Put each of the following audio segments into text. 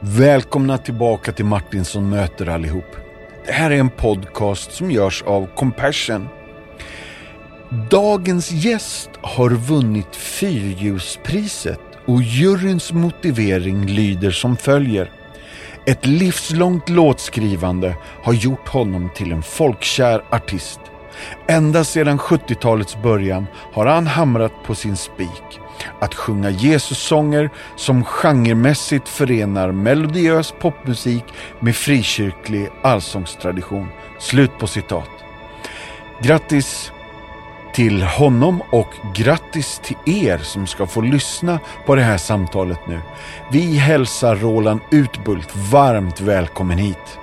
Välkomna tillbaka till Martinsson möter allihop. Det här är en podcast som görs av Compassion. Dagens gäst har vunnit Fyrhjulspriset och juryns motivering lyder som följer. Ett livslångt låtskrivande har gjort honom till en folkkär artist. Ända sedan 70-talets början har han hamrat på sin spik. Att sjunga Jesussånger som genremässigt förenar melodiös popmusik med frikyrklig allsångstradition. Slut på citat. Grattis till honom och grattis till er som ska få lyssna på det här samtalet nu. Vi hälsar Roland Utbult varmt välkommen hit.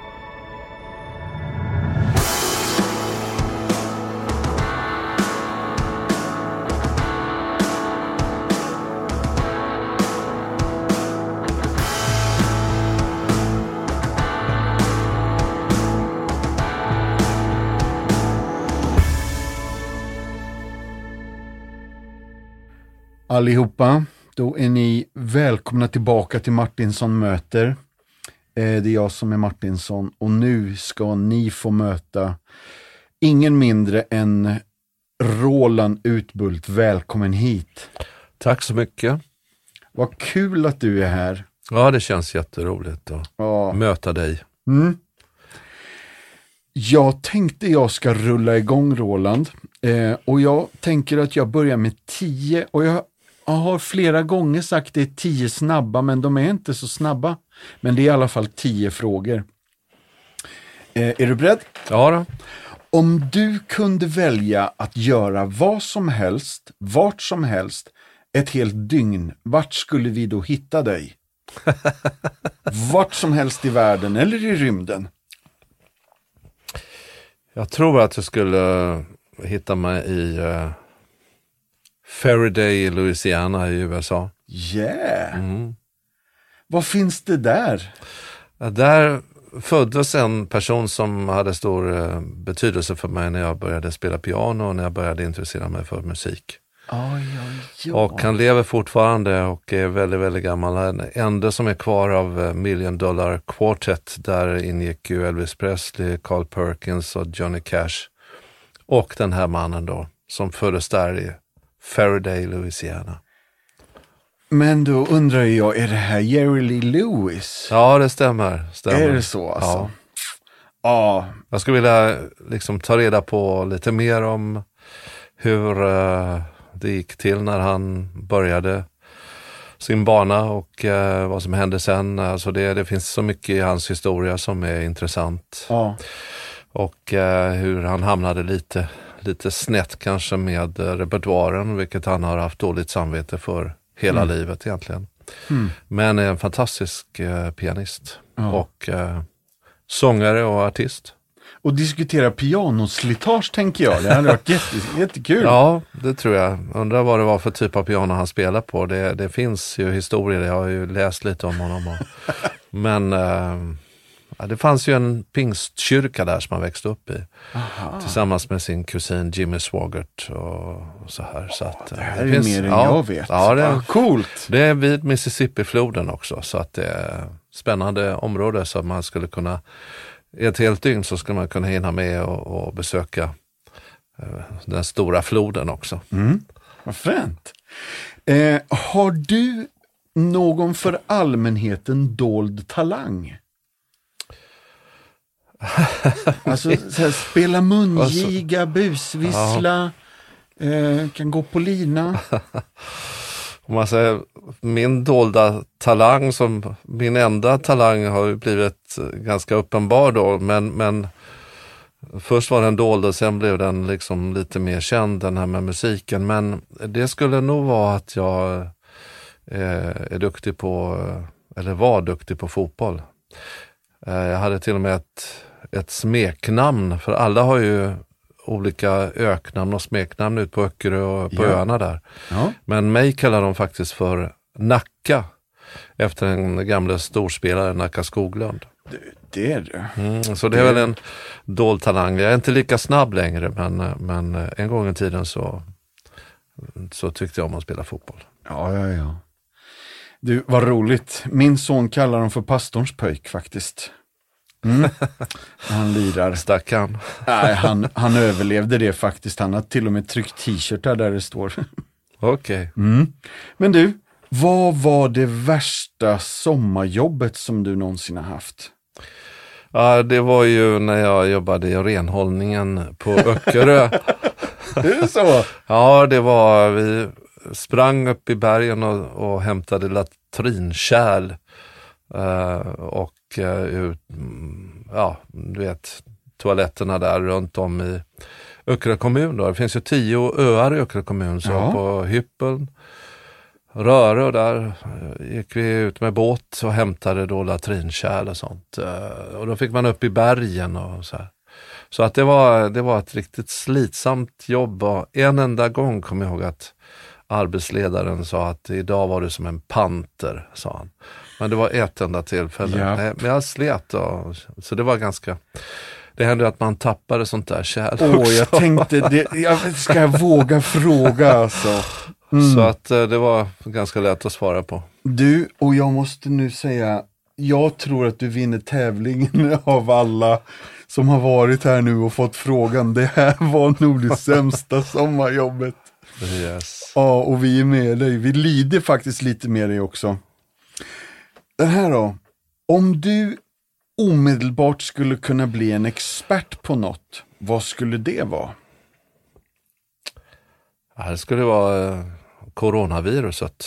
Allihopa, då är ni välkomna tillbaka till Martinsson möter. Eh, det är jag som är Martinsson och nu ska ni få möta ingen mindre än Roland Utbult. Välkommen hit. Tack så mycket. Vad kul att du är här. Ja, det känns jätteroligt att Ja. möta dig. Mm. Jag tänkte jag ska rulla igång Roland. Eh, och jag tänker att jag börjar med tio. Och jag, jag har flera gånger sagt det är tio snabba, men de är inte så snabba. Men det är i alla fall tio frågor. Eh, är du beredd? Ja, då. Om du kunde välja att göra vad som helst, vart som helst, ett helt dygn, vart skulle vi då hitta dig? vart som helst i världen eller i rymden? jag tror att jag skulle eh, hitta mig i uh, Faraday i Louisiana i USA. Yeah! Vad finns det där? Där föddes en person som hade stor eh, betydelse för mig när jag började spela piano och när jag började intressera mig för musik. Oj, oj, oj. Och han lever fortfarande och är väldigt, väldigt gammal. Den enda som är kvar av eh, Million Dollar Quartet, där ingick ju Elvis Presley, Carl Perkins och Johnny Cash. Och den här mannen då, som föddes där i Faraday, Louisiana. Men då undrar jag, är det här Jerry Lee Lewis? Ja, det stämmer. stämmer. Är det så alltså? Ja. Ja. Jag skulle vilja liksom ta reda på lite mer om hur eh, det gick till när han började sin bana och eh, vad som hände sen. Alltså det, det finns så mycket i hans historia som är intressant. ja. Och eh, hur han hamnade lite, lite snett kanske med eh, repertoaren, vilket han har haft dåligt samvete för hela livet egentligen. Men är en fantastisk eh, pianist och eh, sångare och artist. Och diskutera pianoslitage tänker jag. Det hade varit jätte, jättekul. Ja, det tror jag. Undrar vad det var för typ av piano han spelar på. Det, det finns ju historier, jag har ju läst lite om honom. Och, men eh, ja, det fanns ju en pingstkyrka där som han växte upp i. Tillsammans med sin kusin Jimmy Swaggart och, och så här. Så att, eh, Det här är ju mer än ja, jag vet. Ja, det, Ah, coolt. det är vid Mississippifloden också. Så att det är spännande område som man skulle kunna, i ett helt dygn så skulle man kunna hinna med och, och besöka eh, den stora floden också. Vad fränt. Eh, har du någon för allmänheten dold talang? alltså, så här, spela mungiga, busvissla, eh, kan gå på lina. Om man säger, min dolda talang, som min enda talang har blivit eh, ganska uppenbar då, men, men först var den dold och sen blev den liksom lite mer känd, den här med musiken. Men det skulle nog vara att jag eh, är duktig på, eller var duktig på fotboll. Eh, jag hade till och med ett, ett smeknamn, för alla har ju olika öknamn och smeknamn ut på Öckerö och på Ja. öarna där. Ja. Men mig kallar de faktiskt för Nacka. Efter den gamla storspelaren Nacka Skoglund. Det är du. Mm, så det är väl en dold talang. Jag är inte lika snabb längre men, men en gång i tiden så, så tyckte jag om att spela fotboll. Ja, ja, ja. Du, vad roligt. Min son kallar dem för pastorns pöjk faktiskt. Mm. Han lirar. Stackarn. Nej, han, han överlevde det faktiskt. Han har till och med tryckt t-shirtar där det står. Okej. Mm. Men du, vad var det värsta sommarjobbet som du någonsin har haft? Ja, det var ju när jag jobbade i renhållningen på Öckerö. Det är så? ja, det var, vi sprang upp i bergen och, och hämtade latrinkärl. eh, och uh, ut, ja, du vet, toaletterna där runt om i Öckerö kommun. Då. Det finns ju tio öar i Öckerö kommun, så Ja. på Hyppeln, Röre och där eh, gick vi ut med båt och hämtade då latrinkärl och sånt. Eh, Och då fick man upp i bergen och så här. Så att det var, det var ett riktigt slitsamt jobb och en enda gång kom jag ihåg att arbetsledaren sa att idag var du som en panter, sa han. Men det var ett enda tillfälle. Ja. Men jag slet och, så det var ganska, det hände att man tappade sånt där kärl Åh, också. jag tänkte, det, jag, ska jag våga fråga alltså? Så att eh, det var ganska lätt att svara på. Du, och jag måste nu säga, jag tror att du vinner tävlingen av alla som har varit här nu och fått frågan. Det här var nog det sämsta sommarjobbet. Yes. Ja, och vi är med dig. Vi lider faktiskt lite med dig också. Den här då. Om du omedelbart skulle kunna bli en expert på något, vad skulle det vara? Ja, det skulle vara eh, coronaviruset.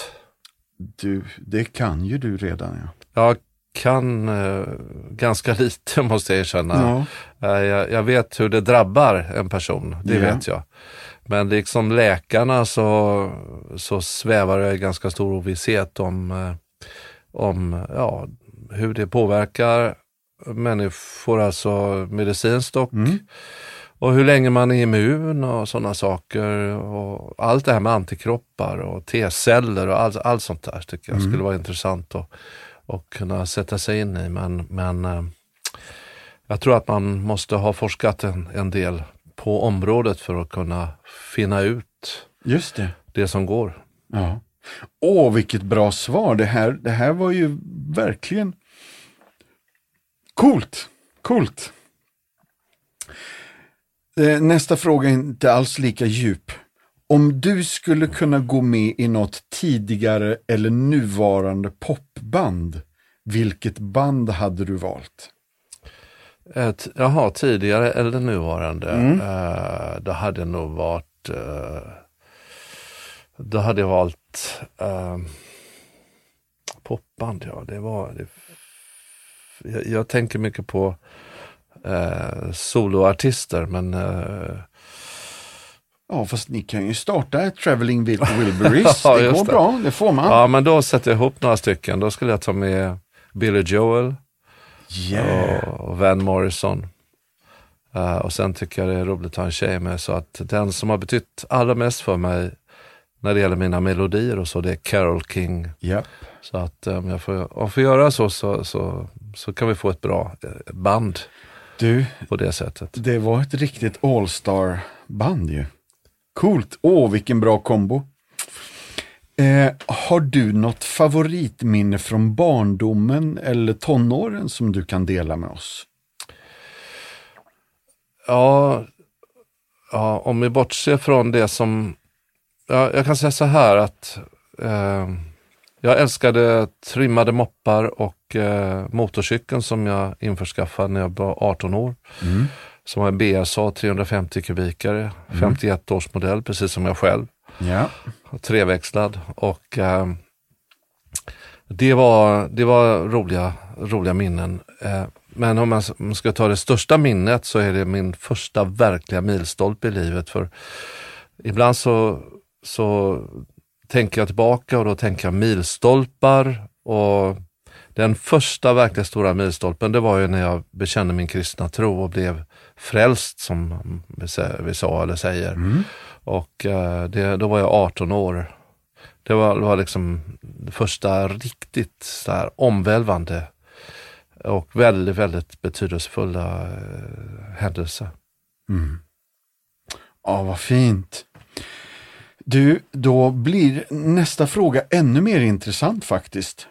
Du, det kan ju du redan ja. Jag kan eh, ganska lite måste jag erkänna. Ja, Eh, jag, jag vet hur det drabbar en person, det Ja. vet jag. Men liksom läkarna så, så svävar i ganska stor ovisshet om, eh, om ja, hur det påverkar människor, alltså medicinskt och, Mm. och hur länge man är immun och sådana saker. Och allt det här med antikroppar och T-celler och allt, allt sånt där tycker jag skulle vara intressant att, att kunna sätta sig in i. Men, men eh, jag tror att man måste ha forskat en, en del på området för att kunna finna ut just det. det som går. Ja. Åh, vilket bra svar. Det här, det här var ju verkligen coolt. Coolt. Eh, Nästa fråga är inte alls lika djup. Om du skulle kunna gå med i något tidigare eller nuvarande popband, vilket band hade du valt? Ett, jaha, tidigare eller nuvarande? Mm. Eh, det hade nog varit... Eh, då hade jag valt eh, popband, ja. Det var... Det, jag, jag tänker mycket på eh, soloartister, men eh, Ja, fast ni kan ju starta ett Traveling Wil- Wilburys. Ja, det går det. bra, det får man. ja, men då sätter jag ihop några stycken. Då skulle jag ta med Billy Joel Yeah. och Van Morrison. Eh, och sen tycker jag det är roligt att ha en tjej med. Så att den som har betytt allra mest för mig när det gäller mina melodier och så, det är Carole King. Ja. Så att eh, om jag får, om jag får göra så, så, så, så kan vi få ett bra eh, band Du, på det sättet. Det var ett riktigt all-star-band ju. Coolt. Åh, vilken bra kombo. Eh, har du något favoritminne från barndomen eller tonåren som du kan dela med oss? Ja, ja, om vi bortser från det som... Ja, jag kan säga så här att eh, jag älskade trimmade moppar och eh, motorcykeln som jag införskaffade när jag var 18 år. Som var en BSA 350 kubikare, 51 års modell, precis som jag själv. Ja. Treväxlad. Och eh, det var, det var roliga, roliga minnen. Eh, men om man ska ta det största minnet så är det min första verkliga milstolpe i livet. För ibland så, så tänker jag tillbaka och då tänker jag milstolpar. Och den första verkliga stora milstolpen det var ju när jag bekände min kristna tro och blev frälst som vi sa eller säger. Och eh, det, då var jag 18 år. Det var, det var liksom det första riktigt så här omvälvande och väldigt, väldigt betydelsefulla eh, händelser. Mm. Ja, vad fint. Du, då blir nästa fråga ännu mer intressant faktiskt.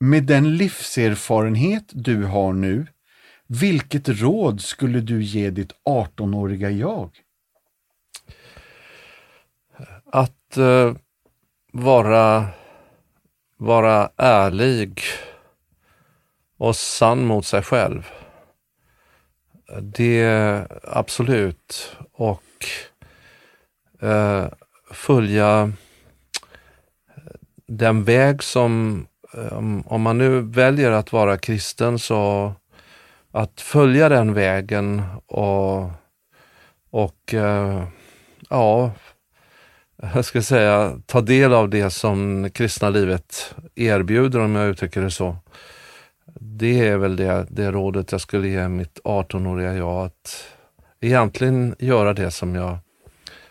Med den livserfarenhet du har nu, vilket råd skulle du ge ditt 18-åriga jag? Att eh, vara, vara ärlig och sann mot sig själv. Det absolut. Och eh, följa den väg som, eh, om man nu väljer att vara kristen, så att följa den vägen och, och eh, ja, jag ska säga, ta del av det som kristna livet erbjuder om jag uttrycker det så. Det är väl det, det rådet jag skulle ge mitt 18-åriga jag, att egentligen göra det som jag,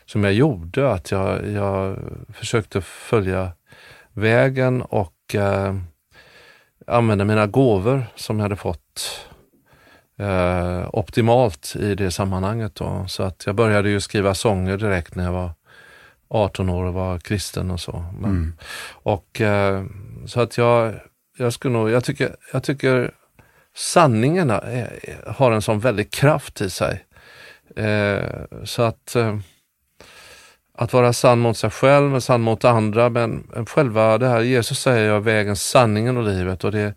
som jag gjorde, att jag, jag försökte följa vägen och eh, använda mina gåvor som jag hade fått eh, optimalt i det sammanhanget. Då. Så att jag började ju skriva sånger direkt när jag var 18 år och var kristen och så. Men, mm. och, eh, så att jag, jag skulle nog, jag tycker, jag tycker sanningen har en sån väldig kraft i sig. Eh, så att eh, att vara sann mot sig själv, men sann mot andra, men själva det här, Jesus säger jag vägen, sanningen och livet och det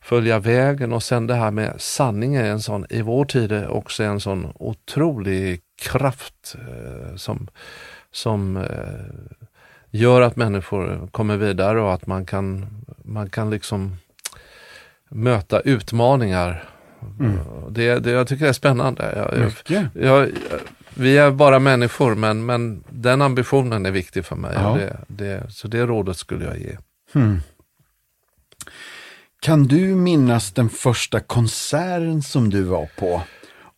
följa vägen och sen det här med sanningen, en sån, i vår tid är också en sån otrolig kraft eh, som, som eh, gör att människor kommer vidare och att man kan, man kan liksom möta utmaningar. Mm. Det, det, jag tycker det är spännande. Jag, Mycket. Jag, vi är bara människor men, men den ambitionen är viktig för mig. Ja. Det, det, så det rådet skulle jag ge. Mm. Kan du minnas den första konserten som du var på?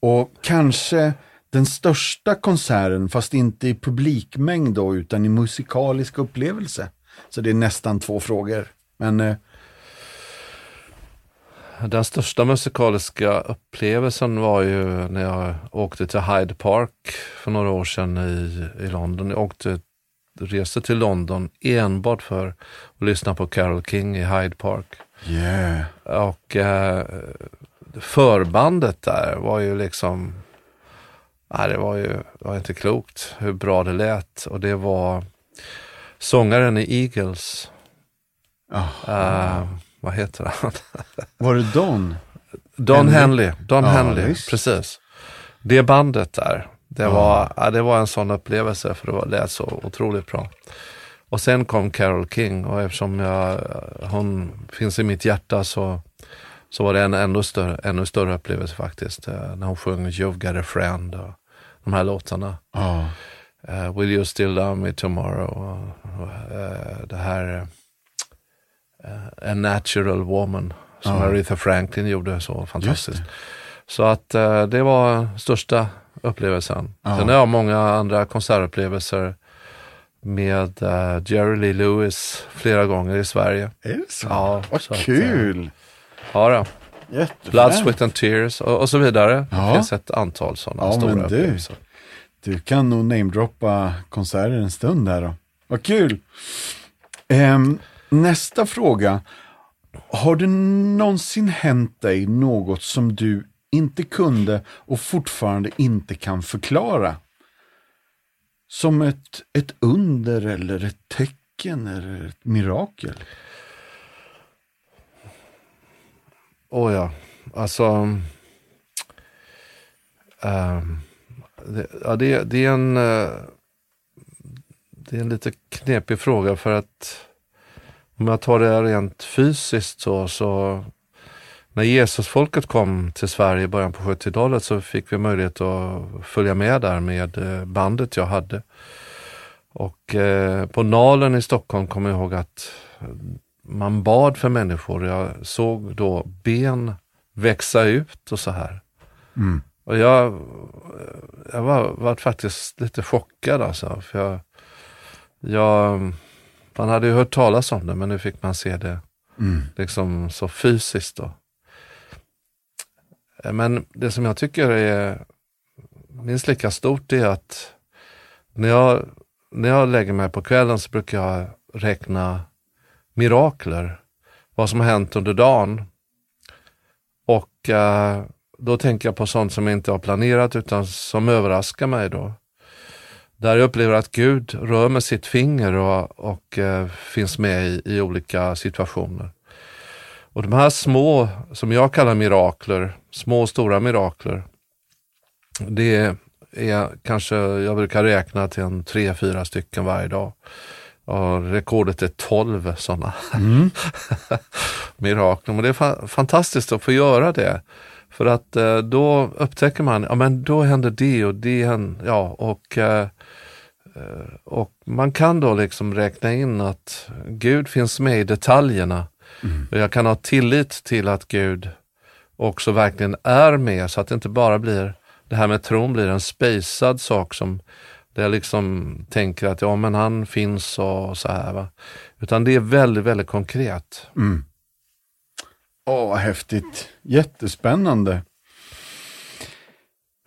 Och kanske den största konserten, fast inte i publikmängd då, utan i musikalisk upplevelse? Så det är nästan två frågor. Men eh... Den största musikaliska upplevelsen var ju när jag åkte till Hyde Park för några år sedan i, i London. Jag åkte, reste till London enbart för att lyssna på Carole King i Hyde Park. Yeah. Och eh, förbandet där var ju liksom, nej, det var ju var inte klokt hur bra det lät. Och det var sångaren i Eagles. Oh. Uh, vad heter han? Var det Don? Don Henley. Henley. Don ja, Henley, precis. Det bandet där, det, ja. var, ja, det var en sån upplevelse för det lät så otroligt bra. Och sen kom Carol King och eftersom jag, hon finns i mitt hjärta så, så var det en ännu större, ännu större upplevelse faktiskt. Eh, när hon sjöng You've got a friend och de här låtarna. Oh. Uh, Will you still love me tomorrow? Uh, det här uh, A natural woman som oh. Aretha Franklin gjorde så fantastiskt. Så att det var största upplevelsen. Oh. Sen har jag många andra konsertupplevelser med Jerry Lee Lewis flera gånger i Sverige. Är det så? Ja. Vad kul! Att, ja då. Blood, Sweat and Tears och, och så vidare. Ja. Det finns ett antal sådana ja, stora men du, Du kan nog namedroppa konserter en stund där då. Vad kul! Um, nästa fråga. Har det någonsin hänt dig något som du inte kunde och fortfarande inte kan förklara? som ett, ett under eller ett tecken eller ett mirakel? Åh oh ja, alltså. Um, det, ja, det, det, är en, eh, det är en lite knepig fråga för att om jag tar det rent fysiskt så, så när Jesusfolket kom till Sverige i början på 70-talet så fick vi möjlighet att följa med där med eh, bandet jag hade. Och eh, på Nalen i Stockholm kommer jag ihåg att man bad för människor. Jag såg då ben växa ut och så här. Mm. Och jag, jag var, var faktiskt lite chockad alltså. För jag, jag, man hade ju hört talas om det men nu fick man se det mm. liksom så fysiskt. Då. Men det som jag tycker är minst lika stort är att när jag när jag lägger mig på kvällen så brukar jag räkna mirakler. Vad som har hänt under dagen. Och eh, då tänker jag på sånt som jag inte har planerat utan som överraskar mig då. Där jag upplever att Gud rör med sitt finger och, och eh, finns med i, i olika situationer. Och de här små, som jag kallar mirakler, små och stora mirakler, det är kanske, jag brukar räkna till en tre, fyra stycken varje dag. Och rekordet är tolv sådana mm. mirakler. Men det är fa fantastiskt att få göra det. För att eh, då upptäcker man, ja men då händer det och det händer, ja och eh, eh, och man kan då liksom räkna in att Gud finns med i detaljerna. Mm. Och jag kan ha tillit till att Gud också verkligen är med så att det inte bara blir det här med tron blir en spejsad sak som där jag liksom tänker att ja men han finns och så här. Va? Utan det är väldigt, väldigt konkret. Mm. Åh, häftigt. Jättespännande.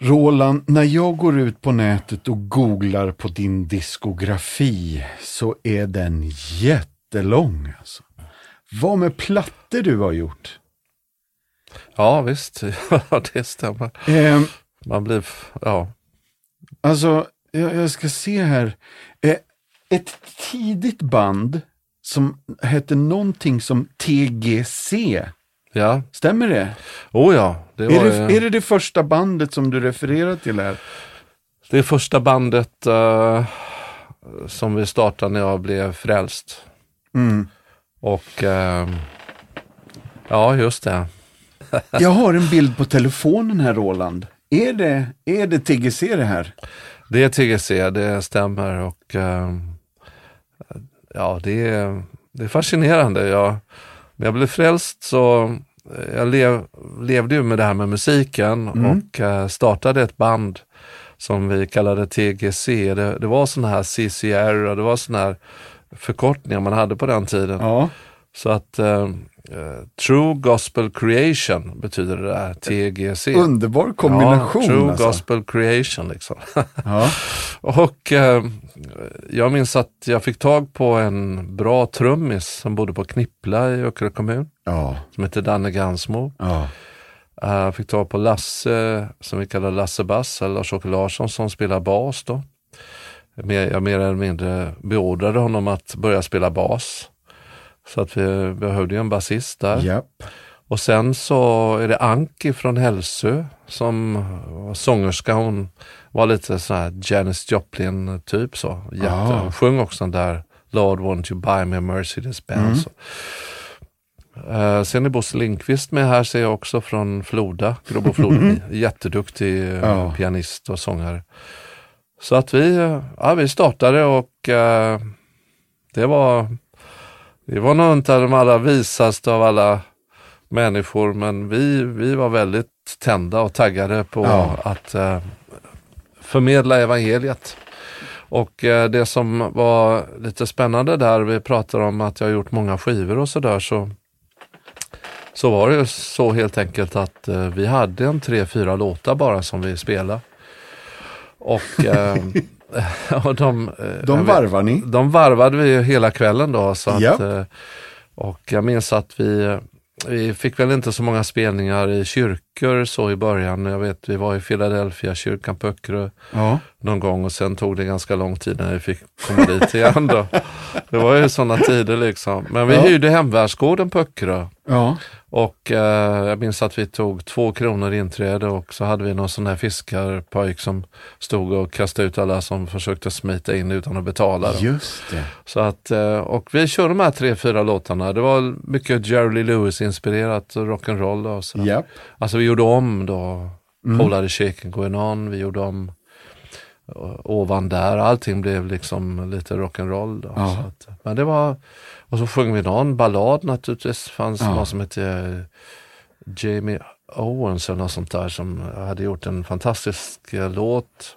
Roland, när jag går ut på nätet och googlar på din diskografi så är den jättelång. Alltså. Vad med plattor du har gjort? Ja visst, det stämmer. Eh, Man blir, ja. Alltså, jag, jag ska se här. Eh, ett tidigt band som hette någonting som TGC. Ja. Stämmer det? Oh ja. Det var, är, det, är det det första bandet som du refererar till här? Det är första bandet uh, som vi startade när jag blev frälst. Mm. Och uh, ja, just det. jag har en bild på telefonen här Roland. Är det, är det TGC det här? Det är TGC, det stämmer och uh, ja, det är, det är fascinerande. Jag, när jag blev frälst så eh, jag lev, levde ju med det här med musiken mm. och uh, startade ett band som vi kallade TGC. Det, det var sådana här CCR och det var sådana här förkortningar man hade på den tiden. Ja. Så att uh, True Gospel Creation betyder det där, TGC. Underbar kombination. Ja, true alltså. Gospel Creation liksom. Ja. och uh, jag minns att jag fick tag på en bra trummis som bodde på Knippla i Öckerö kommun. Ja. Som heter Danne Gansmo. Ja. Uh, fick tag på Lasse, som vi kallar Lasse Bass, eller Lars-Åke Larsson som spelar bas då. Jag mer eller mindre beordrade honom att börja spela bas. Så att vi behövde en basist där. Yep. Och sen så är det Anki från Hälsö som var sångerska. Hon var lite så här Janis Joplin typ så. Jätte, ah. Hon sjöng också den där Lord won't you buy me a Mercedes Benz. Mm. Uh, sen är Bosse Lindqvist med här ser jag också från Floda, Grobo Floda. Mm. Jätteduktig uh, pianist och sångare. Så att vi, ja, vi startade och uh, det var vi var nog inte de allra visaste av alla människor, men vi, vi var väldigt tända och taggade på ja. att eh, förmedla evangeliet. Och eh, det som var lite spännande där, vi pratar om att jag har gjort många skivor och sådär, så, så var det ju så helt enkelt att eh, vi hade en tre, fyra låtar bara som vi spelade. Och eh, ja, de, eh, de varvar ni? De varvade vi hela kvällen då. Så att, ja. Och jag minns att vi, vi fick väl inte så många spelningar i kyrkor så i början. Jag vet vi var i Philadelphia kyrkan på Öckerö ja. någon gång och sen tog det ganska lång tid när vi fick komma dit igen. Då. Det var ju sådana tider liksom. Men vi ja. hyrde Hemvärnsgården på Öckerö. Ja. Och eh, jag minns att vi tog två kronor inträde och så hade vi någon sån här fiskarpojk som stod och kastade ut alla som försökte smita in utan att betala. Just det. Så att, eh, och vi körde de här tre, fyra låtarna. Det var mycket Jerry Lewis inspirerat rock'n'roll. Och. Yep. Alltså vi gjorde om då mm. Polare Shaken Going On, vi gjorde om eh, Ovan där, allting blev liksom lite rock'n'roll. Ja. Men det var och så sjöng vi någon ballad naturligtvis. Det fanns ja. någon som hette eh, Jamie Owens eller något sånt där som hade gjort en fantastisk eh, låt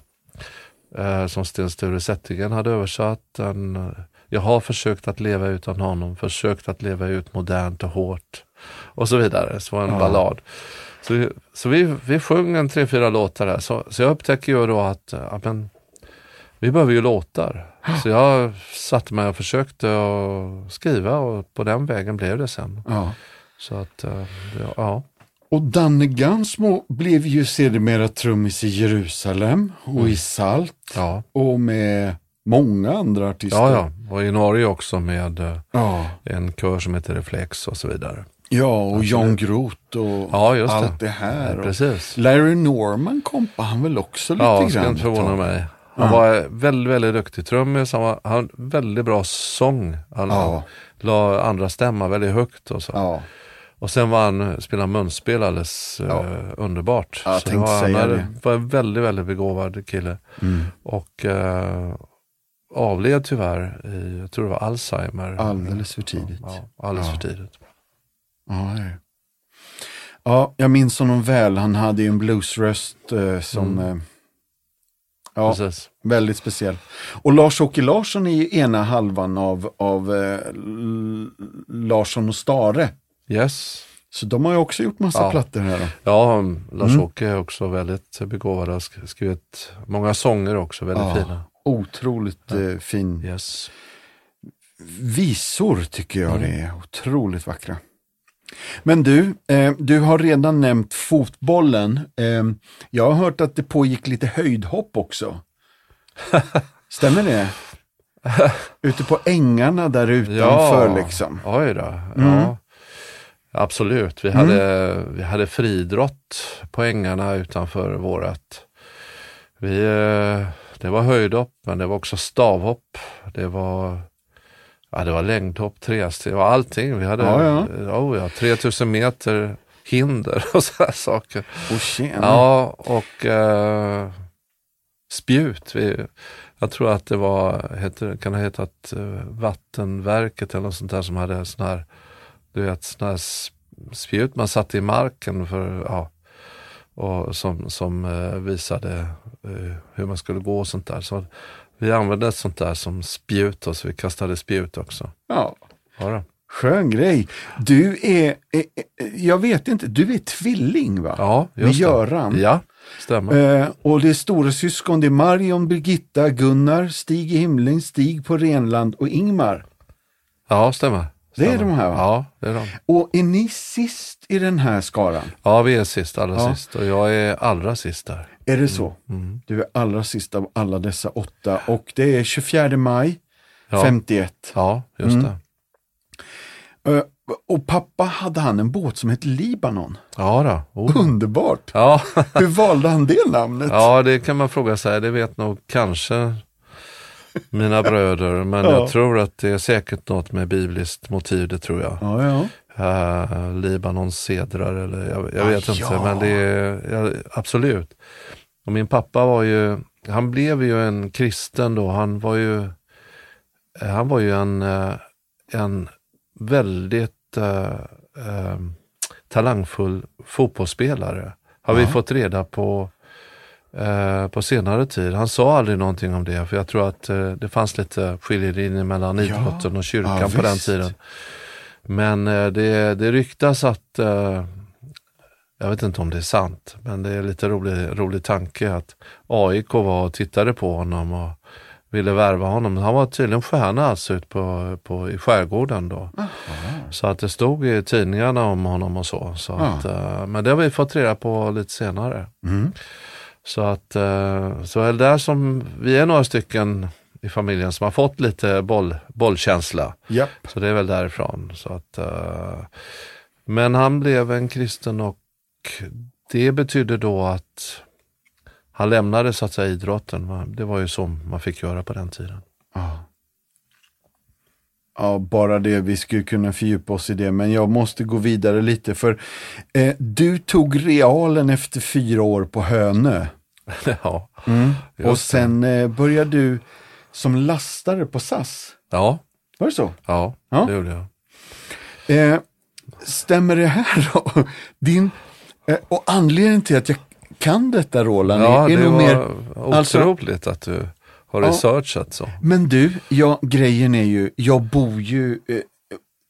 eh, som Sten Sture Zettergren hade översatt. Den, eh, jag har försökt att leva utan honom, försökt att leva ut modernt och hårt och så vidare. Så en ja. ballad. Så, så vi, vi sjöng en tre, fyra låtar där. Så, så jag upptäcker ju då att ja, men, Vi behöver ju låtar. Så jag satte mig och försökte att skriva och på den vägen blev det sen. Ja. Så att, eh, ja. Och Danne Gansmo blev ju sedermera trummis i Jerusalem och i Salt Ja, och med många andra artister. ja, ja. Och i Norge också med eh, Ja, en kör som heter Reflex och så vidare. ja och Jan Groth och Ja, just det. allt det här. Och Precis. Larry Norman kompade han väl också lite Ja, grann? ska inte förvåna mig. Han var väldigt, väldigt duktig trummis. Han var han, väldigt bra sång. Han Ja. la andra stämma väldigt högt och så. Ja, Och sen var han, spelade munspel alldeles Ja. eh, underbart. Ja, så det var, han hade- var en väldigt, väldigt begåvad kille. mm. Och eh, avled tyvärr i, jag tror det var Alzheimer. alldeles för tidigt. Ja, alldeles för tidigt. Ja, ja, jag minns honom väl. Han hade ju en bluesröst eh, som... Mm. Ja, Precis. väldigt speciell. Och Lars-Åke Larsson är ju ena halvan av, av eh, Larsson och Stare. Yes. Så de har ju också gjort massa Ja. plattor här då. Ja, Lars-Åke är också väldigt begåvad och har sk- skrivit många sånger också, väldigt Ja. fina. Otroligt eh, fin. Yes. Visor tycker jag det är. Otroligt vackra. Men du, eh, du har redan nämnt fotbollen. Eh, jag har hört att det pågick lite höjdhopp också. Stämmer det? Ute på ängarna där utanför liksom. Oj då. Mm. Ja. Absolut, vi hade, vi hade friidrott på ängarna utanför vårat. Vi, eh, det var höjdhopp, men det var också stavhopp. Det var, ja, det var längdhopp, tresteg, var allting. Vi hade Ja, ja. Oh, ja, 3000 meter hinder och sådana saker. Och tjena. Ja, och eh, spjut. Vi, jag tror att det var, heter, kan ha hetat eh, Vattenverket eller något sånt där som hade sån här, du vet, sån här spjut man satte i marken för, ja, och som, som eh, visade eh, hur man skulle gå och sånt där. Så vi använde ett sånt där som spjut och så vi kastade spjut också. Ja, Ja, då. skön grej. Du är, eh, jag vet inte, du är tvilling va? ja Med just det. Göran. Ja, stämmer. Eh, och det är stora syskon, det är Marion, Birgitta, Gunnar, Stig i himlen, Stig på Renland och Ingmar. Ja, stämmer. Det är stämmer. de här, va? Ja, det är de. Och är ni sist i den här skaran? Ja, vi är sist, allra Ja. sist och jag är allra sist där. Är det så? Mm. Du är allra sist av alla dessa åtta och det är 24 maj Ja. 51. Ja, just Mm. det. Och pappa hade han en båt som hette Libanon. Ja, då. Oh. Underbart! Ja. Hur valde han det namnet? ja, det kan man fråga sig. Det vet nog kanske mina bröder, men Ja. jag tror att det är säkert något med bibliskt motiv, det tror jag. ja, ja. Uh, Libanons sedrar eller jag, jag Ah, vet inte, ja. men det är ja, absolut. Och min pappa var ju, han blev ju en kristen då, han var ju, eh, han var ju en, eh, en väldigt eh, eh, talangfull fotbollsspelare. Har vi Ja. fått reda på eh, på senare tid. Han sa aldrig någonting om det, för jag tror att eh, det fanns lite skiljelinjer mellan Ja. idrotten och kyrkan Ja, på den tiden. Men eh, det, det ryktas att, eh, jag vet inte om det är sant, men det är lite rolig, rolig tanke att AIK var och tittade på honom och ville värva honom. Han var tydligen stjärna alltså ut på, på, i skärgården då. Så att det stod i tidningarna om honom och så. så Ja. att, eh, men det har vi fått reda på lite senare. Mm. Så att så är det där som, vi är några stycken i familjen som har fått lite boll, bollkänsla. Japp. Så det är väl därifrån. Så att, eh, men han blev en kristen och det betydde då att han lämnade så att säga idrotten. Det var ju så man fick göra på den tiden. Ja. Ja, bara det. Vi skulle kunna fördjupa oss i det, men jag måste gå vidare lite för eh, du tog realen efter fyra år på Hönö ja. och det. sen eh, började du som lastare på SAS. ja, Var det så? ja, Ja. det gjorde jag. Eh, stämmer det här då? Din, eh, och anledningen till att jag kan detta Roland Ja, är, är det nog var mer, alltså- otroligt att du har Ja. researchat så. men du, ja, grejen är ju, jag bor ju eh,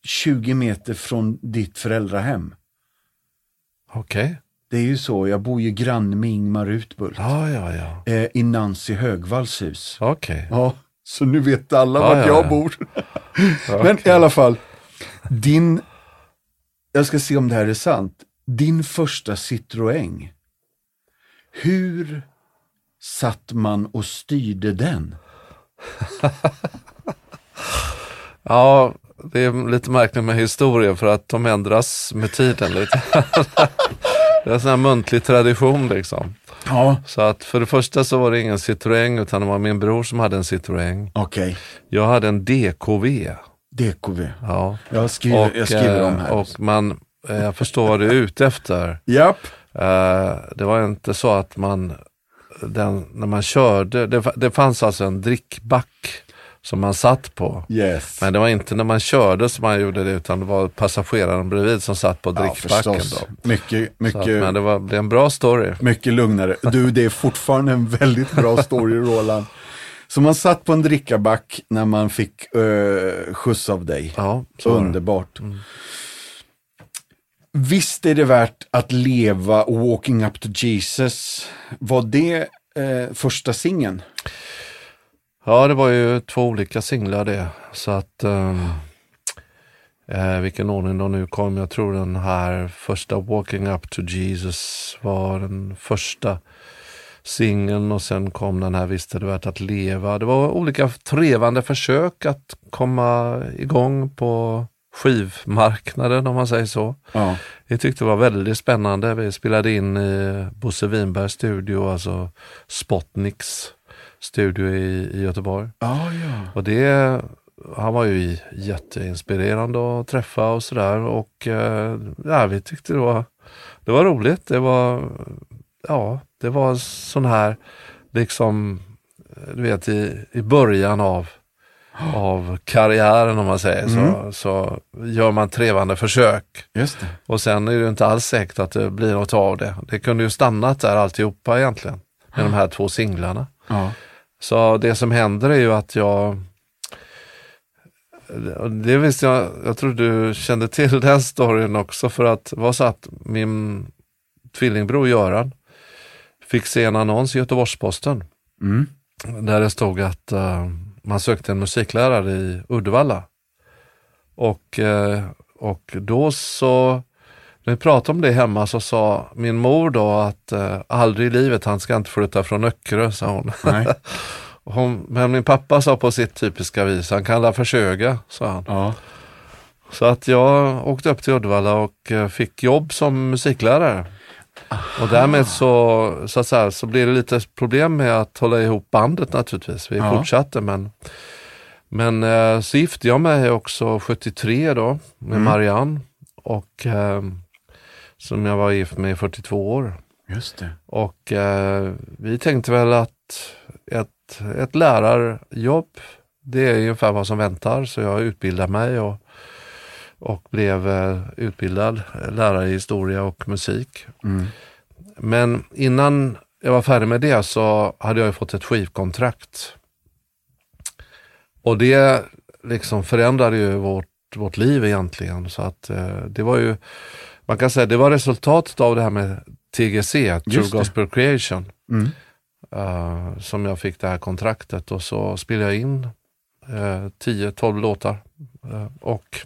20 meter från ditt föräldrahem. Okej. Det är ju så, jag bor ju granne med Ingmar Utbult. Ja, ja, ja. Eh, I Nancy Högvalls hus. Okej. Ja, så nu vet alla Ja, vart ja, jag ja. bor. Men i alla fall, din, jag ska se om det här är sant, din första Citroën, hur satt man och styrde den? Ja, det är lite märkligt med historien för att de ändras med tiden lite. Det är en sån här muntlig tradition liksom. Ja, Så att för det första så var det ingen Citroën utan det var min bror som hade en Citroën. okej. Jag hade en DKV. DKV. Ja. Jag skriver, jag skriver eh, om här. och man, eh, jag förstår vad du är ute efter. Japp. Eh, det var inte så att man, den, när man körde, det, det fanns alltså en drickback som man satt på. Yes. Men det var inte när man körde som man gjorde det utan det var passageraren bredvid som satt på ja, drickbacken. förstås. då. Mycket, Så att, mycket, men det var det är en bra story. mycket lugnare. Du, det är fortfarande en väldigt bra story, Roland. Så man satt på en drickaback när man fick uh, skjuts av dig. Ja. Underbart. Visst är det värt att leva Walking Up to Jesus. Var det eh, första singeln? Ja, det var ju två olika singlar det. Så att, ehm, eh, vilken ordning de nu kom. Jag tror den här första Walking Up to Jesus var den första singeln och sen kom den här Visst är det värt att leva. Det var olika trevande försök att komma igång på skivmarknaden om man säger så. Ja. Tyckte det var väldigt spännande. Vi spelade in i Bosse Winbergs studio, alltså Spotniks studio i, i Göteborg. Ah, ja. Och det, han var ju jätteinspirerande att träffa och sådär. Och eh, ja, vi tyckte det var, det var roligt. Det var, ja, det var sån här, liksom, du vet i, i början av av karriären om man säger så, så gör man trevande försök. Och sen är det inte alls säkert att det blir något av det. Det kunde ju stannat där alltihopa egentligen. Med de här två singlarna. Ja. Så det som händer är ju att jag det visste jag, jag tror du kände till den storyn också för att det var så att min tvillingbror Göran fick se en annons i Göteborgs-Posten Mm. där det stod att eh, man sökte en musiklärare i Uddevalla. Och, eh, och då så, när vi pratade om det hemma så sa min mor då att uh, aldrig i livet, han ska inte flytta från Öckerö, sa hon. Nej. hon. Men min pappa sa på sitt typiska vis, han kan la försöka, sa han. Ja. Så att jag åkte upp till Uddevalla och eh, fick jobb som musiklärare. Och därmed så, så, att säga, så blev det lite problem med att hålla ihop bandet naturligtvis. Vi Ja. fortsatte men, men eh, så gifte jag mig också 73 då med Marianne och eh, som jag var gift med i 42 år. Just det. Och eh, vi tänkte väl att ett, ett lärarjobb, det är ungefär vad som väntar. Så jag utbildade mig och, och blev eh, utbildad lärare i historia och musik. Mm. Men innan jag var färdig med det så hade jag ju fått ett skivkontrakt. Och det liksom förändrade ju vårt, vårt liv egentligen. Så att eh, det var ju, man kan säga det var resultatet av det här med TGC, True det. Gospel Creation. Mm. eh, som jag fick det här kontraktet och så spelade jag in eh, 10-12 låtar. Eh, och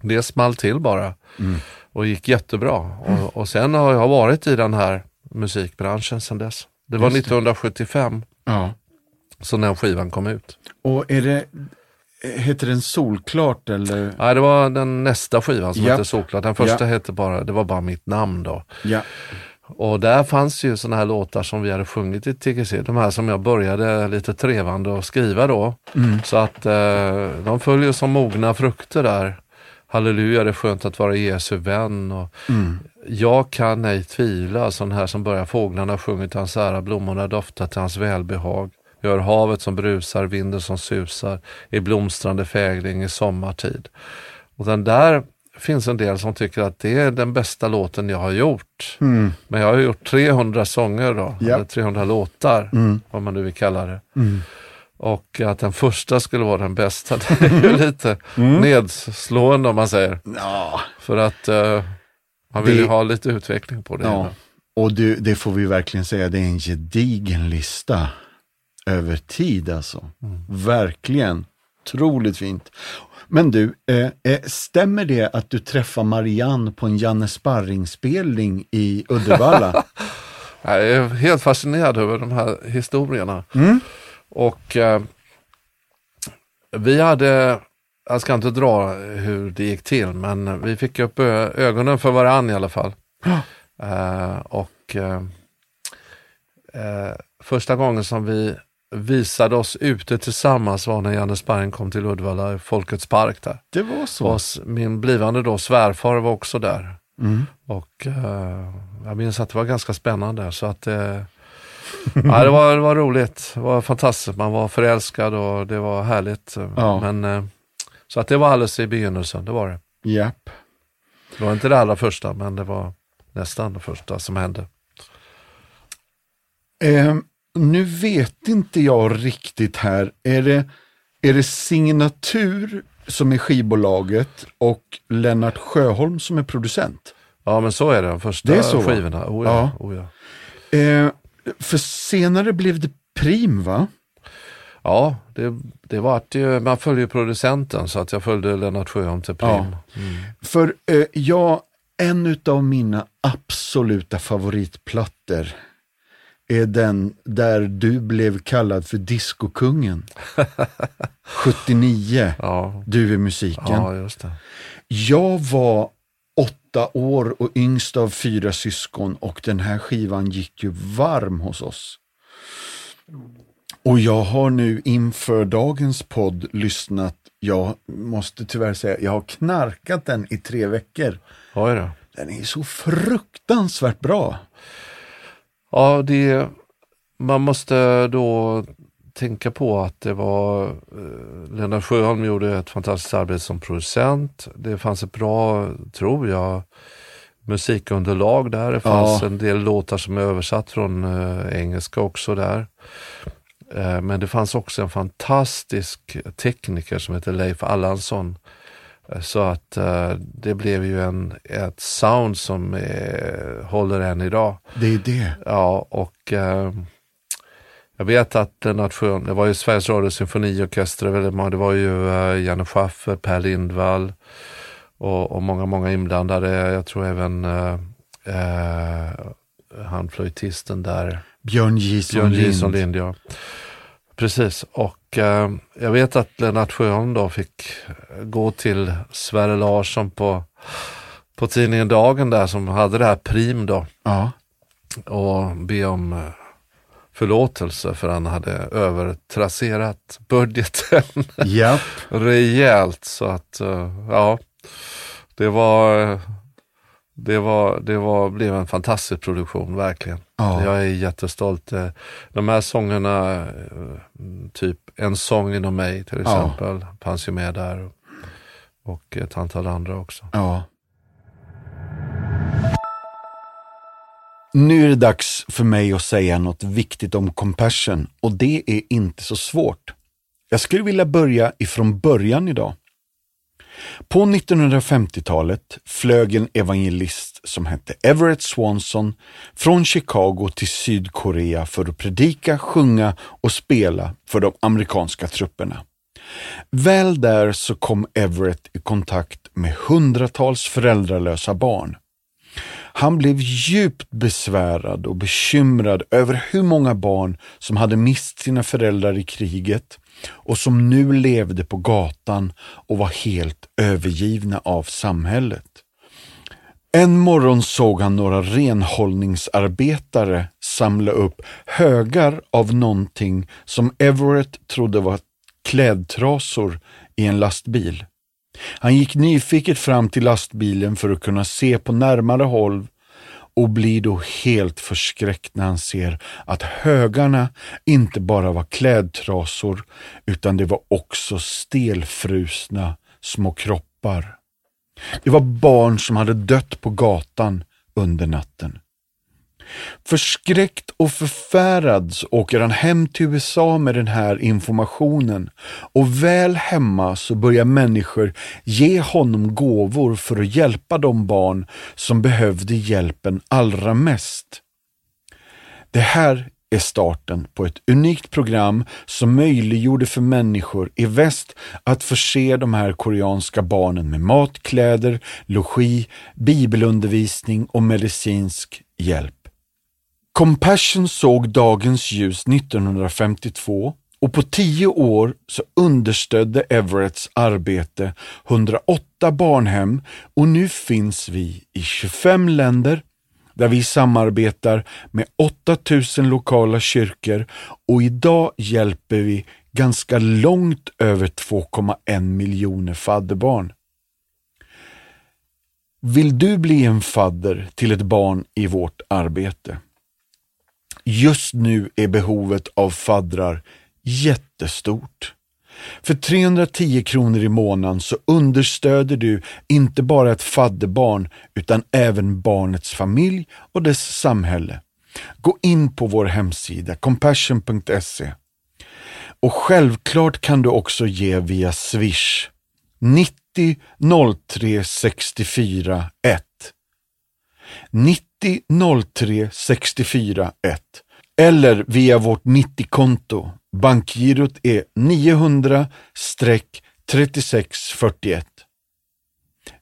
det small till bara Mm. och gick jättebra. Och, och sen har jag varit i den här musikbranschen sedan dess. Det var Just det. 1975 Ja. som den skivan kom ut. Och är det, heter den Solklart eller? Nej, det var den nästa skivan som Ja. hette Såklart. Den första Ja. hette bara, det var bara mitt namn då. Ja. Och där fanns ju sådana här låtar som vi hade sjungit i TGC. De här som jag började lite trevande att skriva då. Mm. Så att eh, de följer som mogna frukter där. Halleluja, det är skönt att vara Jesu vän. Och Mm. Jag kan ej tvivla, sån här som börjar fåglarna sjunger till hans ära, blommorna doftar till hans välbehag. Jag hör havet som brusar, vinden som susar, i blomstrande fägring i sommartid. Och den där finns en del som tycker att det är den bästa låten jag har gjort. Mm. Men jag har gjort 300 sånger då, Ja. eller 300 låtar, Mm. vad man nu vill kalla det. Mm. Och att den första skulle vara den bästa, det är ju lite Mm. nedslående om man säger. Ja. För att eh, Man vill ju Det- ha lite utveckling på det. Ja, och du, det får vi verkligen säga, det är en gedigen lista över tid alltså. Verkligen, otroligt fint. Men du, eh, eh, stämmer det att du träffar Marianne på en Janne Sparring-spelning i Uddevalla? Jag är helt fascinerad över de här historierna. Mm. Och eh, vi hade, jag ska inte dra hur det gick till, men vi fick upp ö- ögonen för varann i alla fall. Eh, och eh, eh, första gången som vi visade oss ute tillsammans var när Janne Sparring kom till Uddevalla, Folkets park där. Det var så? Och min blivande då svärfar var också där. Mm. Och eh, jag minns att det var ganska spännande. Så att, eh, ja, det, var, det var roligt. Det var fantastiskt. Man var förälskad och det var härligt. Ja. Men, eh, så att det var alldeles i begynnelsen, det var det. Japp. Det var inte det allra första, men det var nästan det första som hände. Eh, nu vet inte jag riktigt här, är det, är det Signatur som är skivbolaget och Lennart Sjöholm som är producent? Ja, men så är det. De första Det är så, skivorna. Oh, ja. Ja. Oh, ja. Eh, för senare blev det Prim va? ja, det, det var att ju, man följer producenten så att jag följde Lennart Sjöholm till Prim. Ja. För eh, jag, en av mina absoluta favoritplattor är den där du blev kallad för diskokungen. 79, Ja, du är musiken. ja, just det. Jag var åtta år och yngst av fyra syskon och den här skivan gick ju varm hos oss. Och jag har nu inför dagens podd lyssnat, jag måste tyvärr säga, jag har knarkat den i tre veckor. Oj då. Den är så fruktansvärt bra. Ja, det, man måste då tänka på att det var eh, Lennart Sjöholm gjorde ett fantastiskt arbete som producent. Det fanns ett bra, tror jag, musikunderlag där. Det fanns Ja. en del låtar som är översatt från eh, engelska också där. Eh, men det fanns också en fantastisk tekniker som heter Leif Allansson. Så att eh, det blev ju en, ett sound som eh, håller än idag. Det är det. Ja, och eh, jag vet att Sjöholm, det var ju Sveriges Radio Symfoniorkester, det var ju Janne Schaffer, Per Lindvall och, och många, många inblandade. Jag tror även eh, han flöjtisten där, Björn Björn Lind. Lind. Ja. Precis, och eh, jag vet att Lennart Sjöholm då fick gå till Sverre Larsson på, på tidningen Dagen där som hade det här prim då Ja. och be om eh, förlåtelse för han hade övertrasserat budgeten Japp. rejält. Så att, eh, ja, det var, det var, det var, blev en fantastisk produktion, verkligen. Ja. Jag är jättestolt. Eh, De här sångerna, eh, typ En sång inom mig till Ja. exempel, fanns ju med där. Och ett antal andra också. Ja. Nu är det dags för mig att säga något viktigt om compassion och det är inte så svårt. Jag skulle vilja börja ifrån början idag. På 1950-talet flög en evangelist som hette Everett Swanson från Chicago till Sydkorea för att predika, sjunga och spela för de amerikanska trupperna. Väl där så kom Everett i kontakt med hundratals föräldralösa barn. Han blev djupt besvärad och bekymrad över hur många barn som hade mist sina föräldrar i kriget och som nu levde på gatan och var helt övergivna av samhället. En morgon såg han några renhållningsarbetare samla upp högar av någonting som Everett trodde var klädtrasor i en lastbil. Han gick nyfiket fram till lastbilen för att kunna se på närmare håll och blir då helt förskräckt när han ser att högarna inte bara var klädtrasor utan det var också stelfrusna små kroppar. Det var barn som hade dött på gatan under natten. Förskräckt och förfärad så åker han hem till USA med den här informationen och väl hemma så börjar människor ge honom gåvor för att hjälpa de barn som behövde hjälpen allra mest. Det här är starten på ett unikt program som möjliggjorde för människor i väst att förse de här koreanska barnen med mat, kläder, logi, bibelundervisning och medicinsk hjälp. Compassion såg dagens ljus 1952 och på tio år så understödde Everetts arbete 108 barnhem och nu finns vi i 25 länder där vi samarbetar med 8000 lokala kyrkor och idag hjälper vi ganska långt över 2,1 miljoner fadderbarn. Vill du bli en fadder till ett barn i vårt arbete? Just nu är behovet av faddrar jättestort. För 310 kronor i månaden så understöder du inte bara ett fadderbarn utan även barnets familj och dess samhälle. Gå in på vår hemsida compassion.se och självklart kan du också ge via Swish 90 03 64 1 90 90 03 64 1 eller via vårt 90-konto Bankgirot är 900-3641.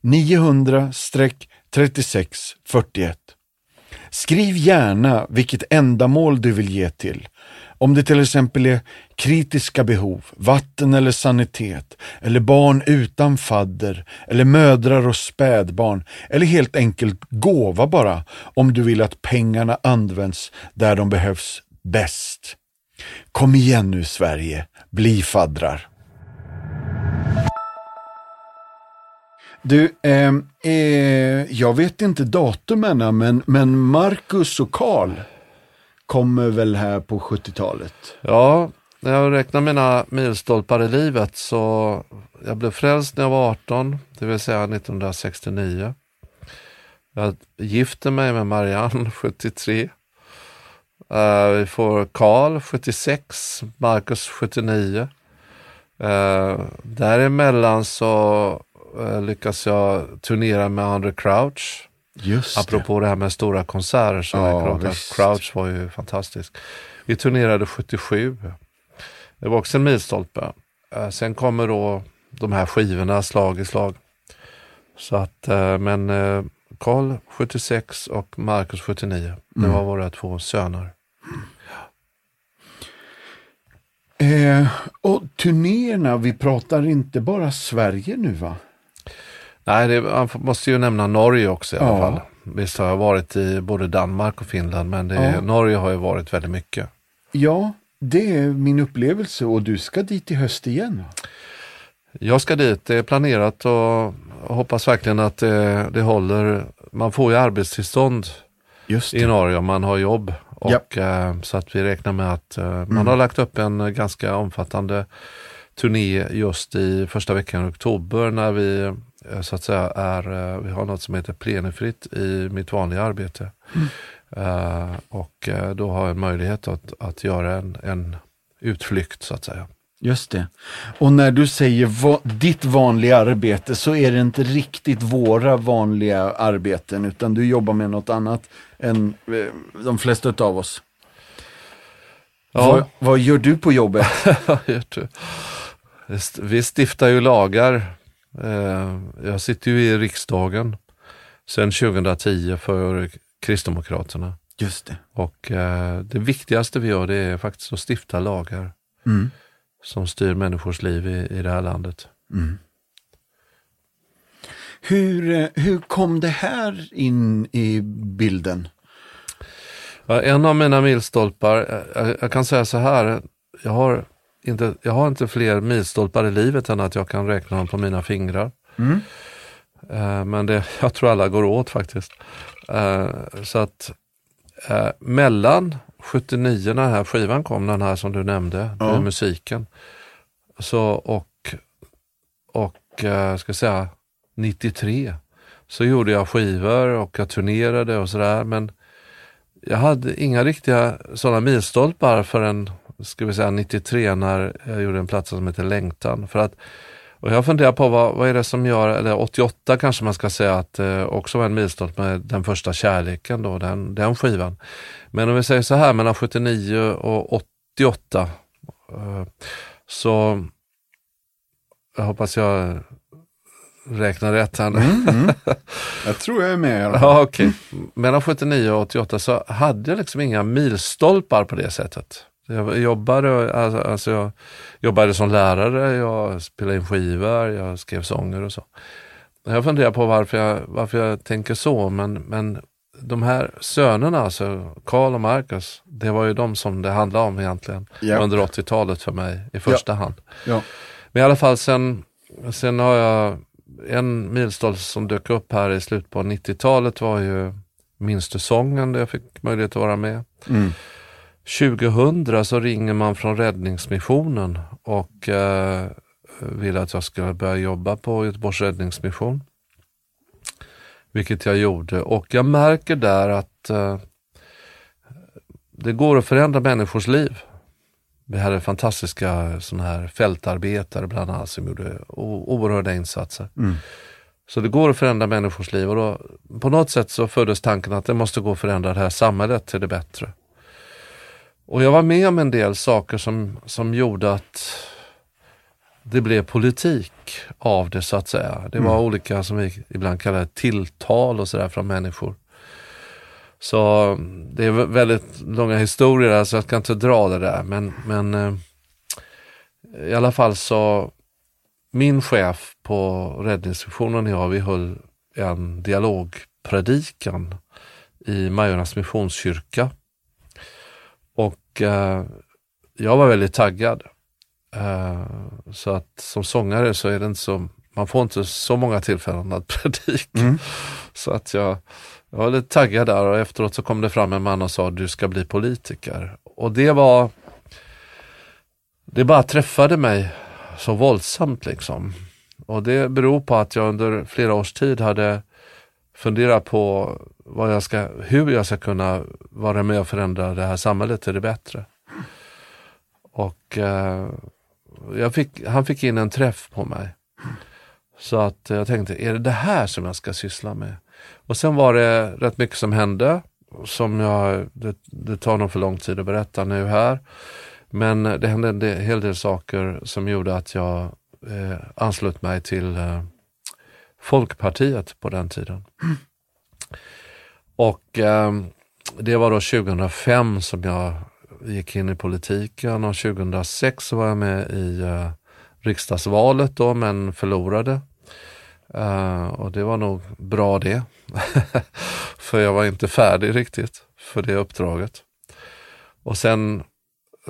900-3641. Skriv gärna vilket ändamål du vill ge till. Om det till exempel är kritiska behov, vatten eller sanitet, eller barn utan fadder, eller mödrar och spädbarn, eller helt enkelt gåva bara, om du vill att pengarna används där de behövs bäst. Kom igen nu Sverige, bli faddrar. Du, eh, eh, jag vet inte datumen, men, men Marcus och Karl kommer väl här på 70-talet? Ja, när jag räknar mina milstolpar i livet så jag blev frälst när jag var 18, det vill säga 1969. Jag gifte mig med Marianne 73. Uh, eh, vi får Karl 76, Marcus 79. Uh, eh, däremellan så uh, lyckas jag turnera med Andre Crouch. Just Apropå det. det här med stora konserter så Ja. Crouch var ju fantastisk. Vi turnerade 77. Det var också en milstolpe. Uh, sen kommer då de här skivorna slag i slag. Så att, uh, men uh, Karl 76 och Marcus 79. Det Mm. var våra två söner. Eh, och turnéerna, vi pratar inte bara Sverige nu va? Nej, det, man måste ju nämna Norge också i alla Ja. fall. Visst har jag varit i både Danmark och Finland, men det, Ja. Norge har ju varit väldigt mycket. Ja, det är min upplevelse och du ska dit i höst igen. Jag ska dit, det är planerat och hoppas verkligen att det, det håller. Man får ju arbetstillstånd i. Norge om man har jobb. Ja. Och, eh, så att vi räknar med att eh, man har lagt upp en ganska omfattande turné just i första veckan i oktober när vi så att säga är, eh, vi har något som heter plenifritt i mitt vanliga arbete. Eh, och eh, då har jag en möjlighet att, att göra en, en utflykt så att säga. Just det. Och när du säger va- ditt vanliga arbete så är det inte riktigt våra vanliga arbeten utan du jobbar med något annat än eh, de flesta av oss. Vad, vad gör du på jobbet? Vi stiftar ju lagar. Eh, Jag sitter ju i riksdagen sedan 2010 för Kristdemokraterna. Just det. Och eh, det viktigaste vi gör det är faktiskt att stifta lagar Mm. som styr människors liv i, i det här landet. Hur, eh, hur kom det här in i bilden? En av mina milstolpar, jag, jag kan säga så här, jag har, inte, jag har inte fler milstolpar i livet än att jag kan räkna dem på mina fingrar. Mm. Eh, Men det, jag tror alla går åt faktiskt. Eh, Så att eh, mellan 79 när den här skivan kom, den här som du nämnde, Ja. med musiken, så och, och eh, ska säga 93 så gjorde jag skivor och jag turnerade och sådär men jag hade inga riktiga sådana milstolpar förrän ska vi säga 93 när jag gjorde en platta som heter Längtan. För att, och jag funderar på vad, vad är det som gör, eller 88 kanske man ska säga att eh, också var en milstolpe med den första kärleken då, den, den skivan. Men om vi säger så här mellan 79 och 88 eh, så jag hoppas jag räknar rätt här nu. Mm, mm. Jag tror jag är med. Ja, okay. Mellan 79 och 88 så hade jag liksom inga milstolpar på det sättet. Jag jobbade, alltså, alltså jag jobbade som lärare, jag spelade in skivor, jag skrev sånger och så. Jag funderar på varför jag, varför jag tänker så, men, men de här sönerna, alltså Karl och Marcus, det var ju de som det handlade om egentligen ja. under 80-talet för mig i första ja. hand. Ja. Men i alla fall sen, sen har jag en milstolpe som dök upp här i slutet på 90-talet var ju Minns du sången där jag fick möjlighet att vara med. Mm. 2000 så ringer man från Räddningsmissionen och eh, vill att jag ska börja jobba på Göteborgs Räddningsmission. Vilket jag gjorde och jag märker där att eh, det går att förändra människors liv. Vi hade fantastiska såna här fältarbetare bland annat som gjorde oerhörda insatser. Mm. Så det går att förändra människors liv och då, på något sätt så föddes tanken att det måste gå att förändra det här samhället till det bättre. Och jag var med om en del saker som, som gjorde att det blev politik av det så att säga. Det var mm. olika som vi ibland kallar tilltal och sådär från människor. Så det är väldigt långa historier så jag ska inte dra det där men, men eh, i alla fall så min chef på räddningssektionen och jag vi höll en dialogpredikan i Majornas missionskyrka eh, jag var väldigt taggad. Eh, så att som sångare så är det inte så, man får inte så många tillfällen att predika. Mm. Så att jag, jag var lite taggad där och efteråt så kom det fram en man och sa du ska bli politiker. Och det var, det bara träffade mig så våldsamt liksom. Och det beror på att jag under flera års tid hade fundera på vad jag ska, hur jag ska kunna vara med och förändra det här samhället till det bättre. Och eh, jag fick, han fick in en träff på mig. Så att jag tänkte, är det det här som jag ska syssla med? Och sen var det rätt mycket som hände. Som jag, det, det tar nog för lång tid att berätta nu här. Men det hände en del, hel del saker som gjorde att jag eh, anslöt mig till eh, Folkpartiet på den tiden. Mm. Och eh, det var då 2005 som jag gick in i politiken och 2006 så var jag med i eh, riksdagsvalet då men förlorade. Eh, och det var nog bra det. för jag var inte färdig riktigt för det uppdraget. Och sen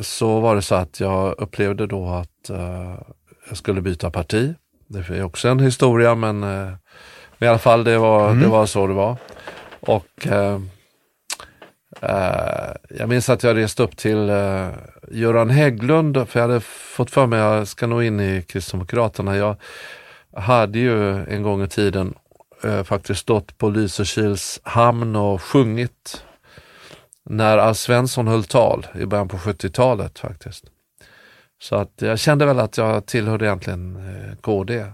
så var det så att jag upplevde då att eh, jag skulle byta parti. Det är också en historia men uh, i alla fall det var, mm. det var så det var. Och jag minns att jag reste upp till Göran Hägglund för jag hade fått för mig att jag ska nå in i Kristdemokraterna. Jag, hade ju en gång i tiden eh, faktiskt stått på Lysekils hamn och sjungit när Alf Svensson höll tal i början på 70-talet faktiskt. Så att jag kände väl att jag tillhörde egentligen eh, KD.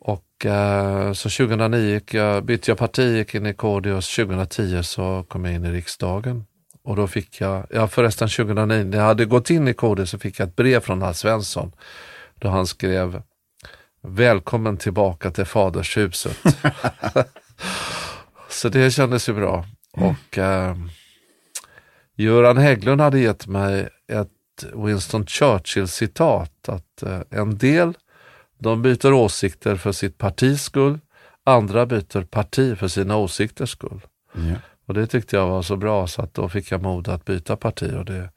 Och eh, så 2009 gick jag, bytte jag parti, gick in i KD och 2010 så kom jag in i riksdagen. Och då fick jag, ja förresten 2009, när jag hade gått in i KD så fick jag ett brev från Alf Svensson då han skrev Välkommen tillbaka till fadershuset. så det kändes ju bra. Mm. Och eh, Göran Hägglund hade gett mig ett Winston Churchill-citat. Att eh, en del de byter åsikter för sitt partis skull. Andra byter parti för sina åsikters skull. Ja. Och det tyckte jag var så bra så att då fick jag mod att byta parti. Och det,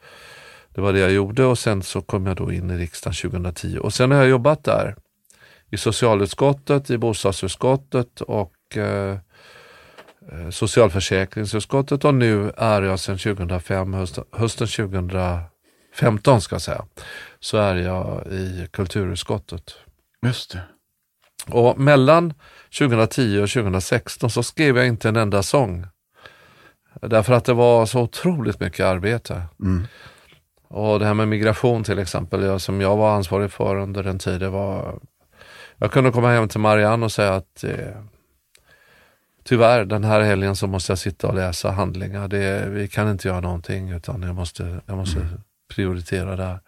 det var det jag gjorde och sen så kom jag då in i riksdagen 2010. Och sen har jag jobbat där i socialutskottet, i bostadsutskottet och eh, eh socialförsäkringsutskottet och nu är jag sedan 2005, hösten, hösten 2015 ska jag säga, så är jag i kulturutskottet. Just det. Och mellan 2010 och 2016 så skrev jag inte en enda sång. Därför att det var så otroligt mycket arbete. Mm. Och det här med migration till exempel, som jag var ansvarig för under den tiden var... Jag kunde komma hem till Marianne och säga att eh, tyvärr den här helgen så måste jag sitta och läsa handlingar. Det, vi kan inte göra någonting utan jag måste, jag måste prioritera det här.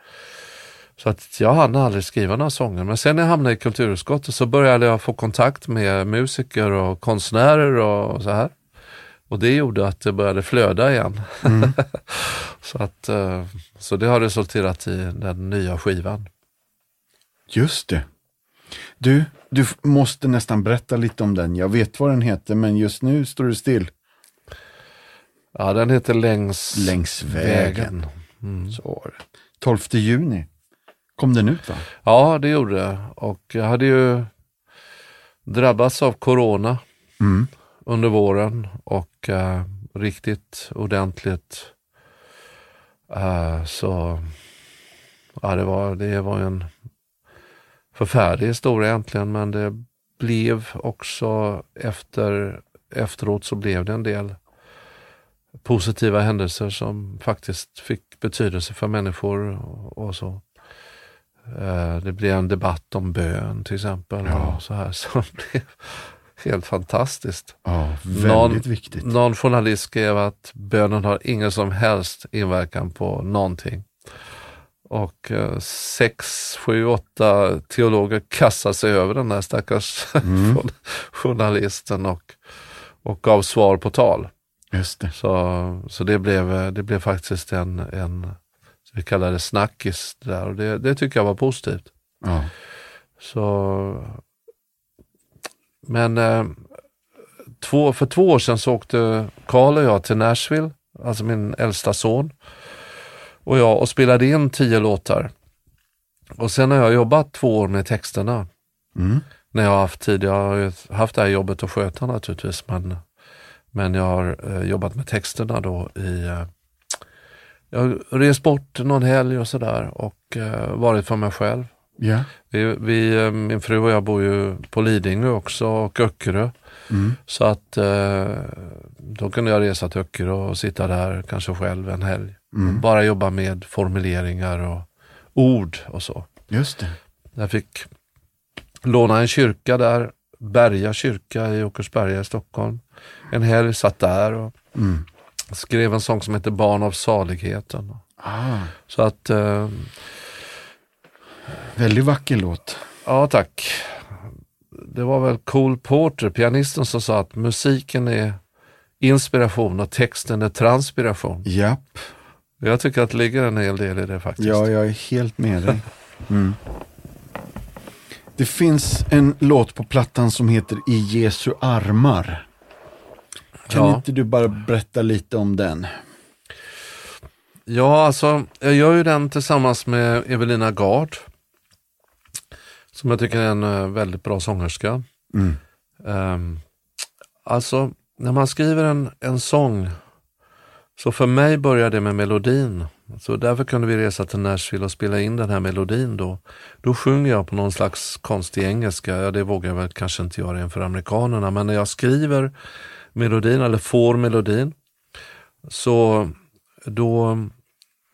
Så att jag hann aldrig skriva några sånger. Men sen när jag hamnade i kulturutskottet så började jag få kontakt med musiker och konstnärer och så här. Och det gjorde att det började flöda igen. Mm. så, att, eh, så det har resulterat i den nya skivan. Just det. Du, du måste nästan berätta lite om den. Jag vet vad den heter, men just nu står du still. Ja, den heter Längs, Längs vägen. Mm. Så var det. 12 juni kom den ut va? Ja, det gjorde det. Och jag hade ju drabbats av corona Mm. under våren och eh, riktigt ordentligt. Eh, så ja, det, var, det var en förfärlig historia egentligen men det blev också efter, efteråt så blev det en del positiva händelser som faktiskt fick betydelse för människor och, så. Eh, Det blev en debatt om bön till exempel. Ja. Och så här som blev helt fantastiskt. Ja, Någon- viktigt. Någon journalist skrev att bönen har ingen som helst inverkan på någonting. Och eh, sex, sju, åtta teologer kastade sig över den där stackars Mm. journalisten och, och gav svar på tal. Just det. Så, så det, blev, eh, det blev faktiskt en, en så vi kallar det snackis där och det, det tycker jag var positivt. Ja. Så, men eh, två, för två år sedan så åkte Karl och jag till Nashville, alltså min äldsta son, och jag och spelade in tio låtar. Och sen har jag jobbat två år med texterna. Mm. När jag har haft tid, jag har haft det här jobbet att sköta naturligtvis, men, men jag har eh, jobbat med texterna då i eh, jag har rest bort någon helg och sådär och eh, varit för mig själv. Ja. Vi, vi, eh, min fru och jag bor ju på Lidingö också och Öckerö. Mm. Så att eh, då kunde jag resa till Öckerö och sitta där kanske själv en helg. Mm. Bara jobba med formuleringar och ord och så. Just det. Jag fick låna en kyrka där, Berga kyrka i Åkersberga i Stockholm. En helg satt där och Mm. skrev en sång som heter Barn av saligheten. Ah, Så att, eh, väldigt vacker låt. ja tack. Det var väl Cole Porter, pianisten, som sa att musiken är inspiration och texten är transpiration. Japp. Jag tycker att det ligger en hel del i det faktiskt. Ja, jag är helt med dig. Mm. Det finns en låt på plattan som heter I Jesu armar. Kan Ja. inte du bara berätta lite om den? Ja, alltså jag gör ju den tillsammans med Evelina Gard. Som jag tycker är en eh, väldigt bra sångerska. Mm. Ehm, alltså, när man skriver en, en sång, så för mig börjar det med melodin. Så därför kunde vi resa till Nashville och spela in den här melodin då. Då sjunger jag på någon slags konstig engelska, ja det vågar jag väl kanske inte göra inför amerikanerna, men när jag skriver melodin eller får melodin, så då,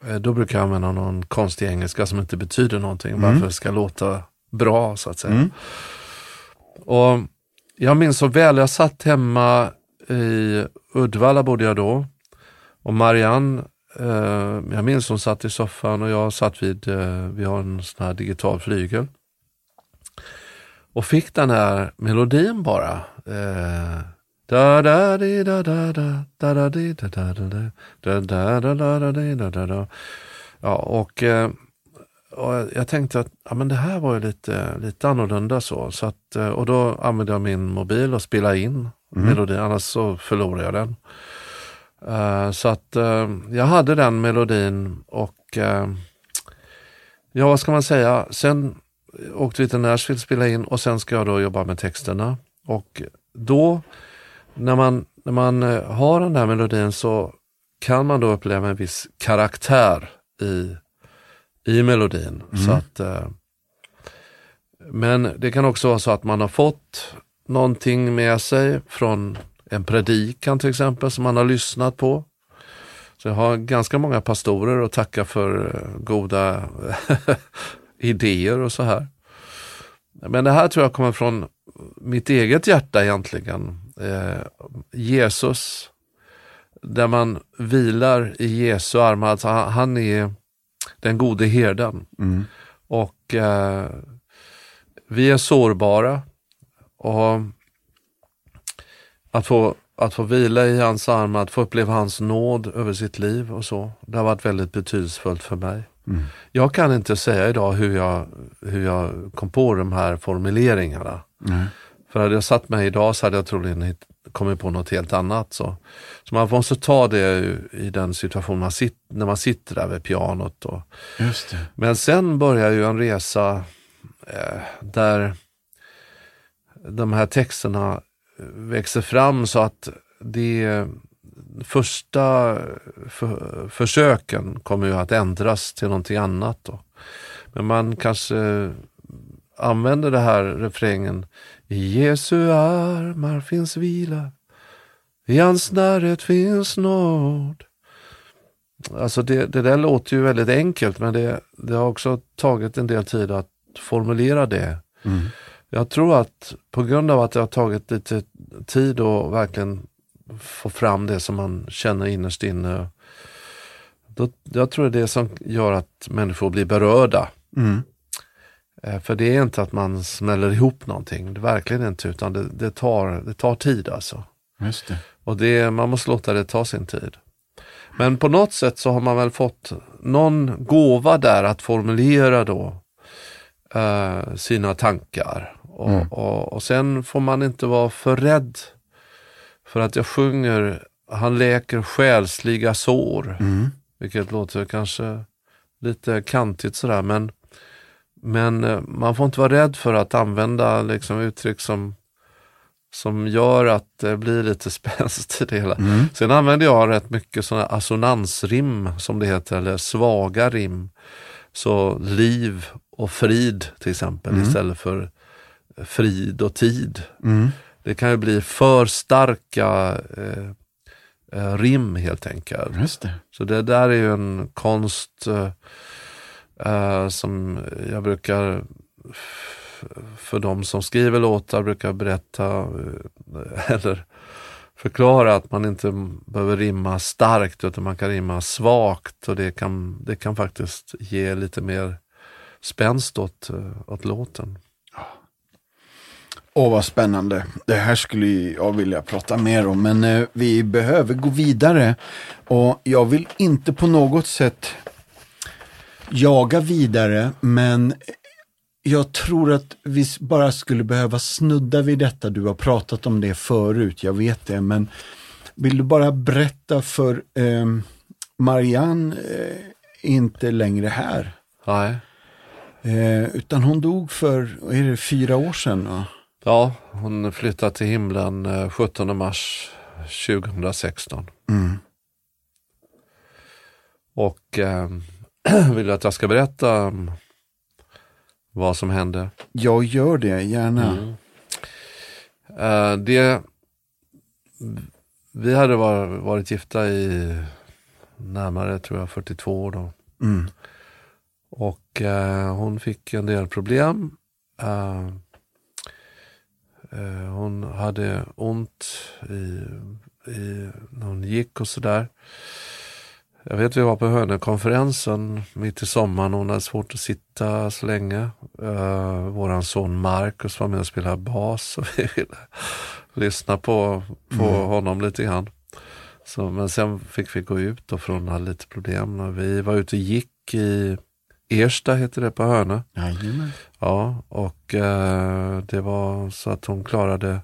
eh, då brukar jag använda någon konstig engelska som inte betyder någonting, bara för att det ska låta bra så att säga. Mm. Och jag minns så väl, jag satt hemma i Uddevalla bodde jag då. Och Marianne, eh, jag minns hon satt i soffan och jag satt vid, eh, vi har en sån här digital flygel. Och fick den här melodin bara. Eh, da da di da da da da da di da da da da da da da da da di da da da Ja, och, eh, och jag- tänkte att ja, men det här var ju lite, lite annorlunda så. så att, eh, och då använde jag min mobil och spelade in melodin, annars så förlorade jag den. Eh, så att eh, jag hade den melodin och eh, ja, vad ska man säga, sen åkte vi till Nashville spela in och sen ska jag då jobba med texterna. Och då, när man, när man eh, har den här melodin så kan man då uppleva en viss karaktär i, i melodin. Så att, eh, men det kan också vara så att man har fått någonting med sig från en predikan till exempel som man har lyssnat på. Så jag har ganska många pastorer att tacka för eh, goda idéer och så här. Men det här tror jag kommer från mitt eget hjärta egentligen. Eh, Jesus, där man vilar i Jesu armar. Alltså han, han är den gode herden. Mm. Och eh, vi är sårbara. Och att få, att få vila i hans armar, att få uppleva hans nåd över sitt liv och så. Det har varit väldigt betydelsefullt för mig. Mm. Jag kan inte säga idag hur jag, hur jag kom på de här formuleringarna. Nej. För hade jag satt mig idag så hade jag troligen kommit på något helt annat. Så, så man måste ta det i den situation man sitter, när man sitter där vid pianot. Och, Just det. men sen börjar ju en resa eh, där de här texterna växer fram så att det första för, försöken kommer ju att ändras till någonting annat. Då. Men man kanske använder det här refrängen I Jesu armar finns vila, i hans närhet finns nåd. Alltså det, det där låter ju väldigt enkelt men det, det har också tagit en del tid att formulera det. Mm. Jag tror att på grund av att det har tagit lite tid att verkligen få fram det som man känner innerst inne. Då, jag tror det är det som gör att människor blir berörda. Mm. Eh, För det är inte att man smäller ihop någonting, det verkligen inte, utan det, det, tar, det tar tid alltså. Just det. Och det, man måste låta det ta sin tid. Men på något sätt så har man väl fått någon gåva där att formulera då eh, sina tankar. Och, Mm. och, och sen får man inte vara för rädd för att jag sjunger Han läker själsliga sår. Mm. Vilket låter kanske lite kantigt sådär men, men eh, man får inte vara rädd för att använda liksom, uttryck som, som gör att det blir lite spänst i det hela. Mm. Sen använder jag rätt mycket sådana assonansrim som det heter, eller svaga rim. Så liv och frid till exempel Mm. istället för frid och tid. Mm. Det kan ju bli för starka eh, eh, rim helt enkelt. Det. Så det där är ju en konst eh, eh, som jag brukar för de som skriver låtar brukar berätta eh, eller förklara att man inte behöver rimma starkt utan man kan rimma svagt och det kan, det kan faktiskt ge lite mer spänst åt, eh, åt låten. Åh, vad spännande. Det här skulle jag vilja prata mer om, men eh, vi behöver gå vidare. Och jag vill inte på något sätt jaga vidare, men jag tror att vi bara skulle behöva snudda vid detta. Du har pratat om det förut, jag vet det, men vill du bara berätta för eh, Marianne eh, inte längre här. Nej. Eh, utan hon dog för, är det, fyra år sedan? Va? Ja, hon flyttade till himlen eh, 17 mars 2016. Mm. Och eh, vill du att jag ska berätta vad som hände? Jag gör det, gärna. Mm. Eh, det, vi hade var, varit gifta i närmare, tror jag, 42 år då. Mm. Och eh, hon fick en del problem. Eh, hon hade ont i, i, när hon gick och sådär. Jag vet vi var på Hönökonferensen mitt i sommaren och hon hade svårt att sitta så länge. Uh, våran son Marcus var med och spelade bas och vi ville lyssna på, på honom lite grann. Så, men sen fick vi gå ut och för hon hade lite problem. Och Vi var ute och gick i Ersta heter det på Hönö. Jajamän. Ja, och eh, det var så att hon klarade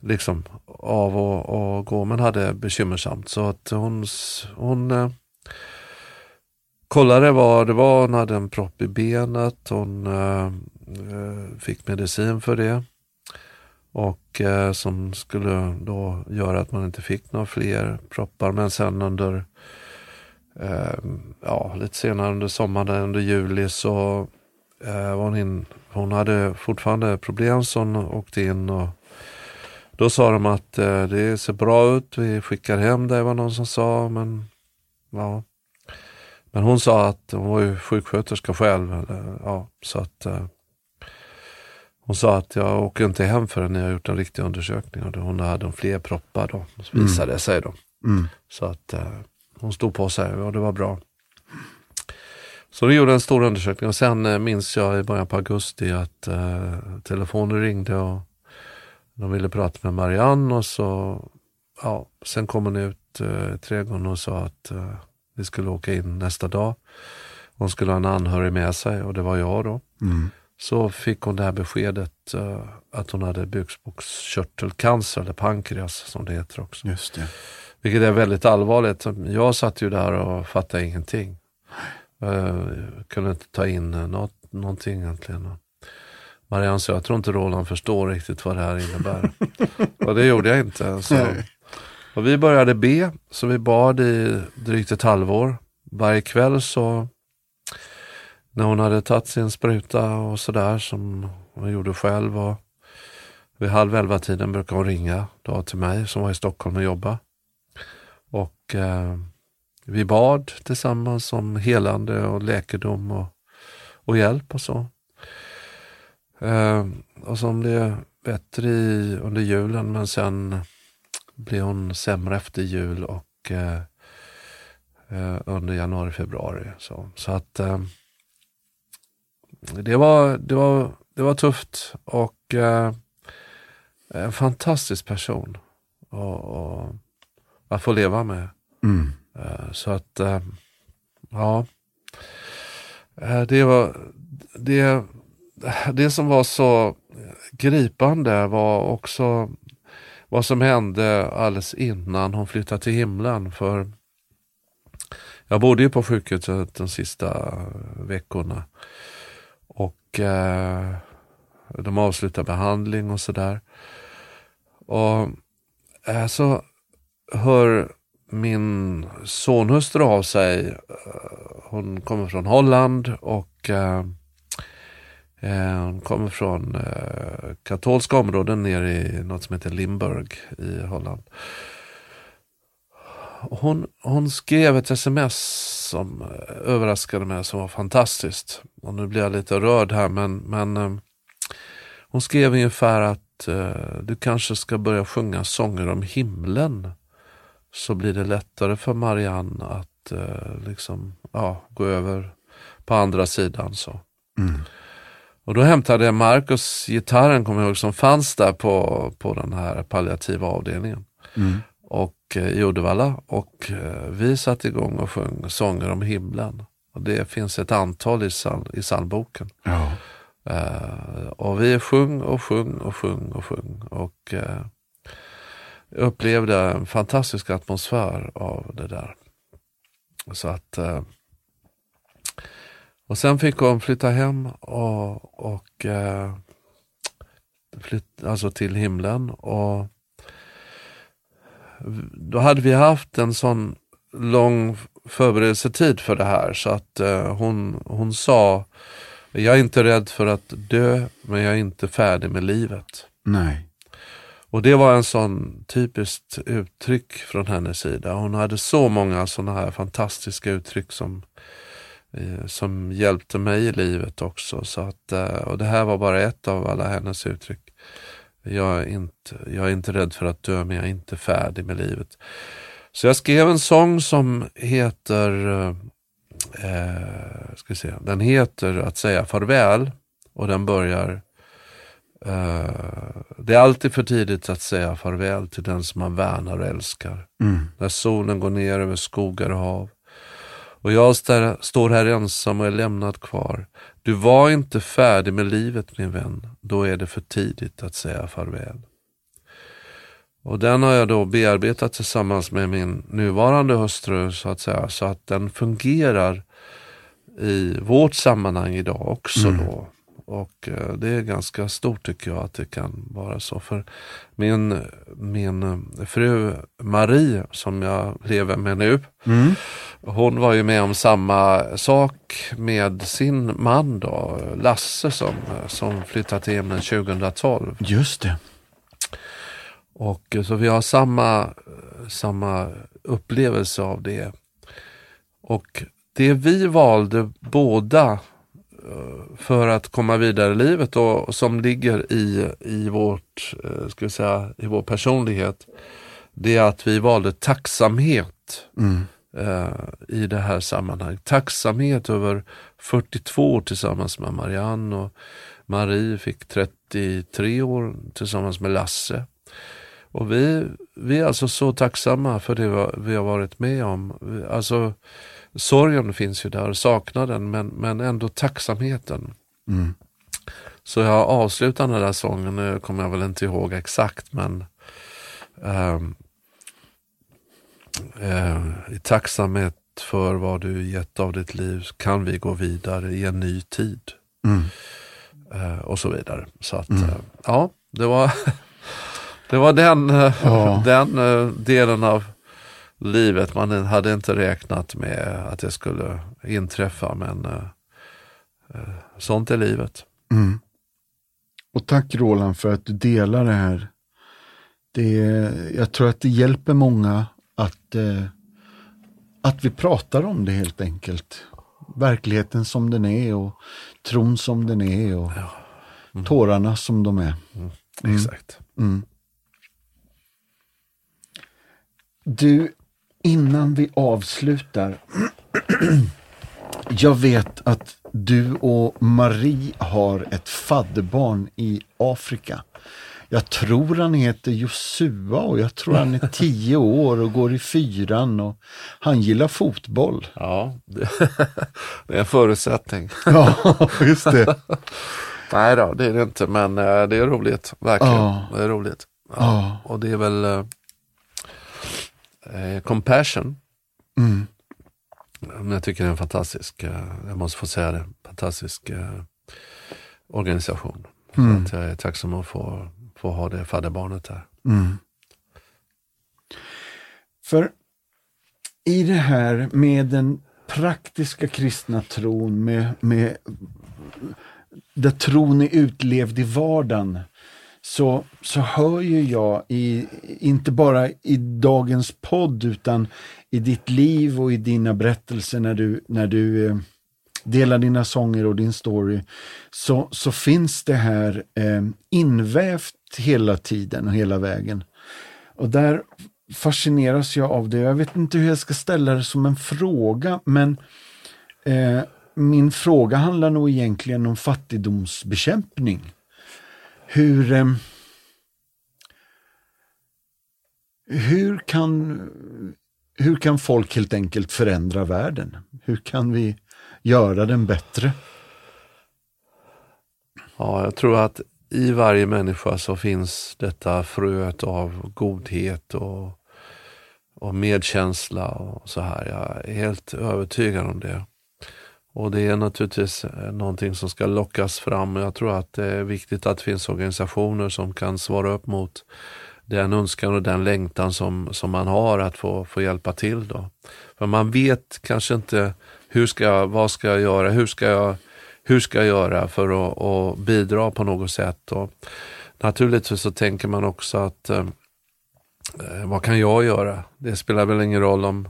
liksom av att att gå men hade bekymmersamt. Så att hon, hon eh, kollade vad det var, hon hade en propp i benet, hon eh, eh, fick medicin för det. Och eh, som skulle då göra att man inte fick några fler proppar. Men sen under, eh, ja lite senare under sommaren, under juli så eh, var hon in, hon hade fortfarande problem så hon åkte in och då sa de att eh, det ser bra ut, vi skickar hem dig var någon som sa. Men, ja. men hon sa att hon var ju sjuksköterska själv. Eller, ja, så att eh, hon sa att jag åker inte hem förrän ni har gjort en riktig undersökning. Och hon hade fler proppar då, visade det sig då. Mm. Så att eh, hon stod på sig och det var bra. Så vi gjorde en stor undersökning och sen minns jag i början på augusti att eh, telefonen ringde och de ville prata med Marianne och så, ja, sen kom hon ut eh, trädgården och sa att eh, vi skulle åka in nästa dag. Hon skulle ha en anhörig med sig och det var jag då. Mm. Så fick hon det här beskedet eh, att hon hade bukspottkörtelcancer eller pankreas som det heter också. Just det. Vilket är väldigt allvarligt. Jag satt ju där och fattade ingenting. Uh, kunde inte ta in något, någonting egentligen. Marianne sa, jag tror inte Roland förstår riktigt vad det här innebär. och det gjorde jag inte. Så. Och vi började be, så vi bad i drygt ett halvår. Varje kväll så, när hon hade tagit sin spruta och sådär som hon gjorde själv. Och vid halv elva tiden brukade hon ringa då till mig som var i Stockholm och jobbade. Och eh, vi bad tillsammans om helande och läkedom och, och hjälp och så. Eh, och så blev bättre i, under julen men sen blev hon sämre efter jul och eh, eh, under januari, februari. Så, så att eh, det, var, det, var, det var tufft och eh, en fantastisk person och, och att få leva med. Mm. Eh, Så att, eh, ja. Det var, det, det som var så gripande var också vad som hände alldeles innan hon flyttade till himlen. För jag bodde ju på sjukhuset de sista veckorna. Och eh, de avslutade behandling och sådär. Och eh, så hör min sonhustru av sig. Eh, hon kommer från Holland och eh, Eh, hon kommer från eh, katolska områden nere i något som heter Limburg i Holland. Hon, hon skrev ett sms som eh, överraskade mig som var fantastiskt. Och nu blir jag lite rörd här men, men hon skrev ungefär att du kanske ska börja sjunga sånger om himlen så blir det lättare för Marianne att liksom, ja, gå över på andra sidan. så. Mm. Och då hämtade Marcus gitarren, kommer jag ihåg, som fanns där på, på den här palliativa avdelningen. Mm. Och eh, i Uddevalla. Och eh, vi satte igång och sjöng sånger om himlen. Och det finns ett antal i, sal, i psalmboken. Ja. Eh, och vi sjöng och sjöng och sjöng och sjöng. Och eh, upplevde en fantastisk atmosfär av det där. Så att eh, och sen fick hon flytta hem och, och eh, flytt, alltså till himlen. Och då hade vi haft en sån lång förberedelsetid för det här så att eh, hon, hon sa jag är inte rädd för att dö men jag är inte färdig med livet. Nej. Och det var en sån typiskt uttryck från hennes sida. Hon hade så många sådana här fantastiska uttryck som, som hjälpte mig i livet också. Så att, eh, och det här var bara ett av alla hennes uttryck. Jag är, inte, jag är inte rädd för att dö men jag är inte färdig med livet. Så jag skrev en sång som heter, eh, ska vi se, den heter Att säga farväl och den börjar eh, Det är alltid för tidigt att säga farväl till den som man värnar och älskar. Mm. När solen går ner över skogar och hav. Och jag står här ensam och är lämnad kvar. Du var inte färdig med livet min vän. Då är det för tidigt att säga farväl. Och den har jag då bearbetat tillsammans med min nuvarande hustru så att säga. Så att den fungerar i vårt sammanhang idag också då. Och eh, det är ganska stort tycker jag att det kan vara så. För min, min eh, fru Marie som jag lever med nu. Mm. Hon var ju med om samma sak med sin man då, Lasse som, som flyttade till himlen 2012. Just det. Och så vi har samma, samma upplevelse av det. Och det vi valde båda eh, för att komma vidare i livet och som ligger i, i, vårt, eh, ska säga, i vår personlighet, det är att vi valde tacksamhet Mm. Eh, i det här sammanhanget. Tacksamhet över 42 år tillsammans med Marianne och Marie fick 33 år tillsammans med Lasse. Och vi, vi är alltså så tacksamma för det vi- har varit med om. Alltså, sorgen finns ju där, saknaden, men, men ändå tacksamheten. Mm. Så jag avslutar den där sången, nu kommer jag väl inte ihåg exakt, men ehm, eh, i tacksamhet för vad du gett av ditt liv kan vi gå vidare i en ny tid. Mm. Eh, och så vidare. Så att, eh, ja, det var, det var den, eh, Ja. den eh, delen av livet. Man hade inte räknat med att det skulle inträffa, men sånt är livet. Mm. Och tack Roland för att du delar det här. Det, jag tror att det hjälper många eh, att vi pratar om det helt enkelt. Verkligheten som den är och tron som den är och tårarna som de är. Exakt. Mm. Du, innan vi avslutar. jag vet att du och Marie har ett fadderbarn i Afrika. Jag tror han heter Josua och jag tror han är tio år och går i fyran och han gillar fotboll. Ja, det, det är en förutsättning. Ja, just det. Nej då, det är det inte, men eh, det är roligt. Verkligen. Ja. Det är roligt. Ja. Och det är väl eh, eh, Compassion. Mm. Men Jag tycker det är en fantastisk, eh, jag måste få säga det, fantastisk eh, organisation. Mm. Så att jag är tacksam att få, få ha det fadderbarnet där. Mm. För i det här med den praktiska kristna tron, med, med där tron är utlevd i vardagen, så, så hör ju jag, i, inte bara i dagens podd, utan i ditt liv och i dina berättelser när du, när du eh, delar dina sånger och din story, så, så finns det här eh, invävt hela tiden och hela vägen. Och där fascineras jag av det. Jag vet inte hur jag ska ställa det som en fråga, men eh, min fråga handlar nog egentligen om fattigdomsbekämpning. Hur, eh, hur, kan, hur kan folk helt enkelt förändra världen? Hur kan vi göra den bättre? Ja, jag tror att i varje människa så finns detta fröet av godhet och, och medkänsla och så här. Jag är helt övertygad om det. Och det är naturligtvis eh, någonting som ska lockas fram. Jag tror att det är viktigt att det finns organisationer som kan svara upp mot den önskan och den längtan som, som man har att få, få hjälpa till. Då. För man vet kanske inte hur ska jag, vad ska jag göra, hur ska jag, hur ska jag göra för att, att bidra på något sätt. Och naturligtvis så tänker man också att eh, eh, vad kan jag göra? Det spelar väl ingen roll om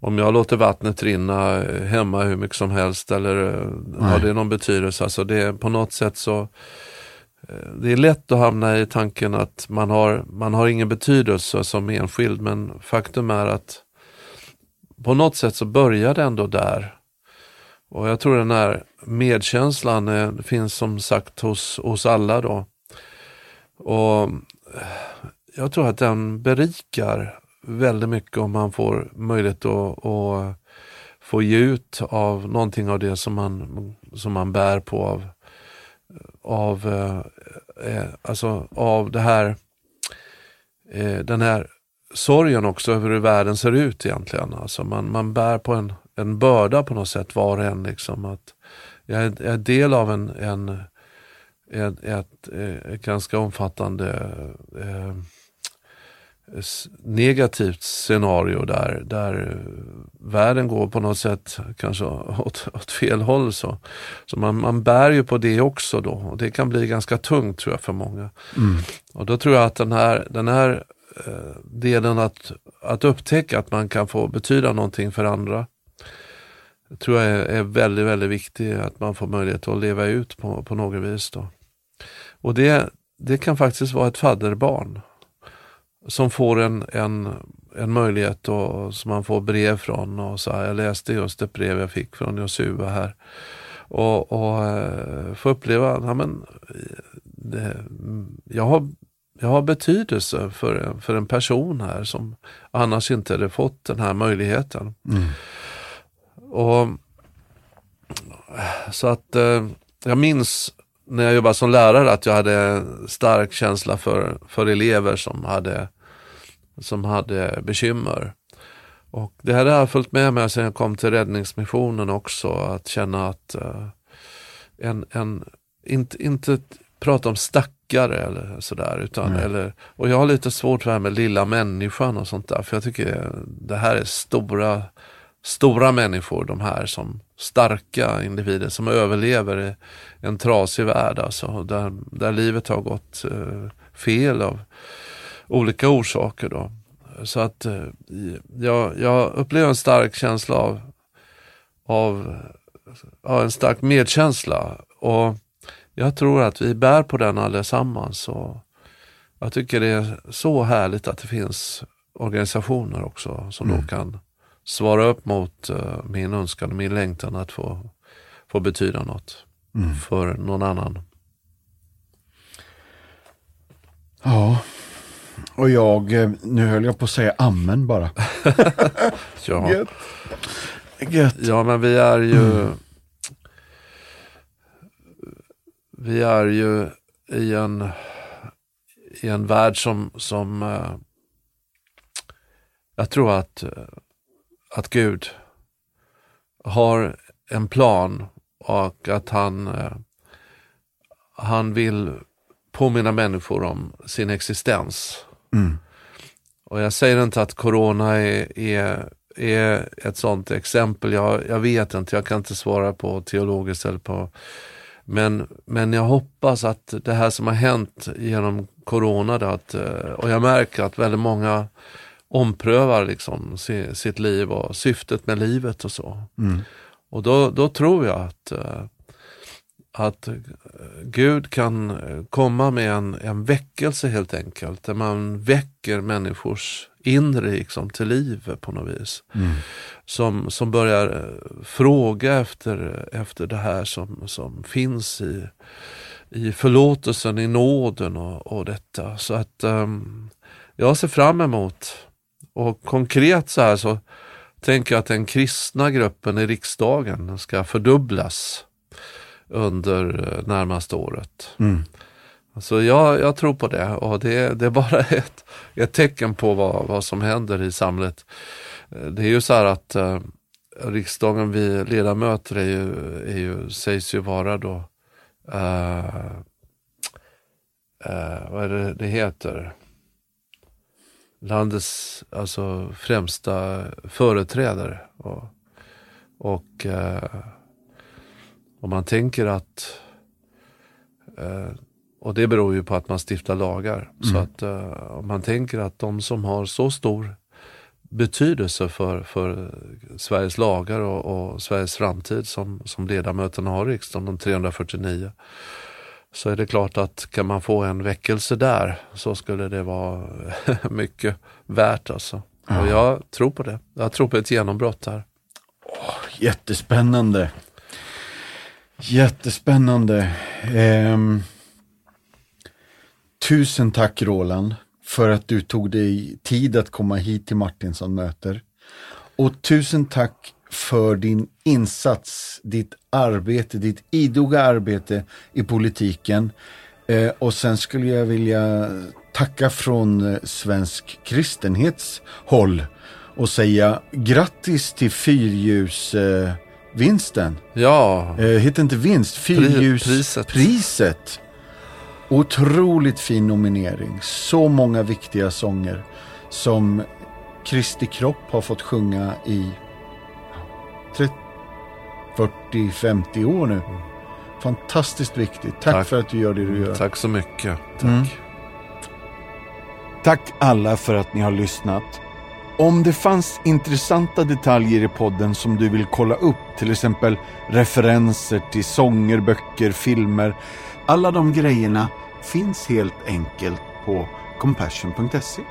om jag låter vattnet rinna eh, hemma hur mycket som helst eller eh, har Nej. det någon betydelse? Alltså det, på något sätt så det är lätt att hamna i tanken att man har, man har ingen betydelse som enskild men faktum är att på något sätt så börjar det ändå där. Och jag tror den här medkänslan eh, finns som sagt hos, hos alla då. Och eh, jag tror att den berikar väldigt mycket om man får möjlighet att, att få ge ut av någonting av det som man, som man bär på av, av, eh, eh, alltså av det här, eh, den här sorgen också över hur världen ser ut egentligen. Alltså man, man bär på en, en börda på något sätt var och en. Liksom, att jag, är, jag är del av en, en, ett, ett, ett ganska omfattande eh, negativt scenario där, där världen går på något sätt kanske åt, åt fel håll. Så, så man, man bär ju på det också då och det kan bli ganska tungt tror jag för många. Mm. Och då tror jag att den här, den här eh, delen att, att upptäcka att man kan få betyda någonting för andra tror jag är, är väldigt, väldigt viktig att man får möjlighet att leva ut på, på något vis. Då. Och det, det kan faktiskt vara ett fadderbarn som får en, en, en möjlighet och som man får brev från. Och så här, jag läste just ett brev jag fick från Josua här. Och, och eh, få uppleva, ja, men, det, jag, har, jag har betydelse för, för en person här som annars inte hade fått den här möjligheten. Mm. Och Så att uh, jag minns när jag jobbade som lärare att jag hade stark känsla för, för elever som hade som hade bekymmer. Och det har jag följt med mig sedan jag kom till räddningsmissionen också, att känna att uh, en, en, inte, inte prata om stackare eller sådär. Utan, mm. eller, och jag har lite svårt för det här med lilla människan och sånt där, för jag tycker det här är stora, stora människor, de här som starka individer som överlever i en trasig värld, alltså, där, där livet har gått uh, fel av olika orsaker. Då. Så att eh, jag, jag upplever en stark känsla av, av ja, en stark medkänsla. Och jag tror att vi bär på den allesammans. Och jag tycker det är så härligt att det finns organisationer också som mm. då kan svara upp mot uh, min önskan och min längtan att få, få betyda något mm. för någon annan. Ja, och jag, eh, nu höll jag på att säga amen bara. ja. Gött. Gött. Ja, men vi är ju mm. Vi är ju i en, i en värld som, som uh, jag tror att, att Gud har en plan och att han, uh, han vill påminna människor om sin existens. Mm. Och jag säger inte att corona är, är, är ett sådant exempel. Jag, jag, vet inte, jag kan inte svara på teologiskt eller på men, men jag hoppas att det här som har hänt genom corona, att, och jag märker att väldigt många omprövar liksom sitt liv och syftet med livet och så. Mm. Och då, då tror jag att att eh, Gud kan eh, komma med en, en väckelse helt enkelt, där man väcker människors inre liksom, till liv på något vis. Mm. Som, som börjar eh, fråga efter, efter det här som, som finns i, i förlåtelsen, i nåden och, och detta. Så att um, jag ser fram emot, och konkret så här så tänker jag att den kristna gruppen i riksdagen ska fördubblas under eh, närmaste året. Mm. Så jag, jag tror på det och det, det är bara ett, ett tecken på vad, vad som händer i samhället. Eh, det är ju så här att eh, riksdagen, vi ledamöter är ju, är ju, sägs ju vara då, eh, eh, vad är det det heter? Landets alltså, främsta företrädare. Och, och eh, om man tänker att, eh, och det beror ju på att man stiftar lagar, mm. så att eh, om man tänker att de som har så stor betydelse för, för Sveriges lagar och, och Sveriges framtid som, som ledamöterna har i riksdagen, de 349, så är det klart att kan man få en väckelse där så skulle det vara mycket värt alltså. Ja. Och jag tror på det. Jag tror på ett genombrott här. Oh, jättespännande. Jättespännande. Eh, tusen tack Roland för att du tog dig tid att komma hit till Martinsson möter. Och tusen tack för din insats, ditt arbete, ditt idoga arbete i politiken. Eh, och sen skulle jag vilja tacka från eh, svensk kristenhets håll och säga grattis till fyrljus eh. Ja. Eh, heter inte vinst, fyrljuspriset. Priset. Otroligt fin nominering. Så många viktiga sånger. som Kristi kropp har fått sjunga i 30, 40, 50 år nu. Fantastiskt viktigt. Tack, Tack. för att du gör det du gör. Tack så mycket. Tack. Mm. Tack alla för att ni har lyssnat. Om det fanns intressanta detaljer i podden som du vill kolla upp, till exempel referenser till sånger, böcker, filmer. Alla de grejerna finns helt enkelt på compassion.se.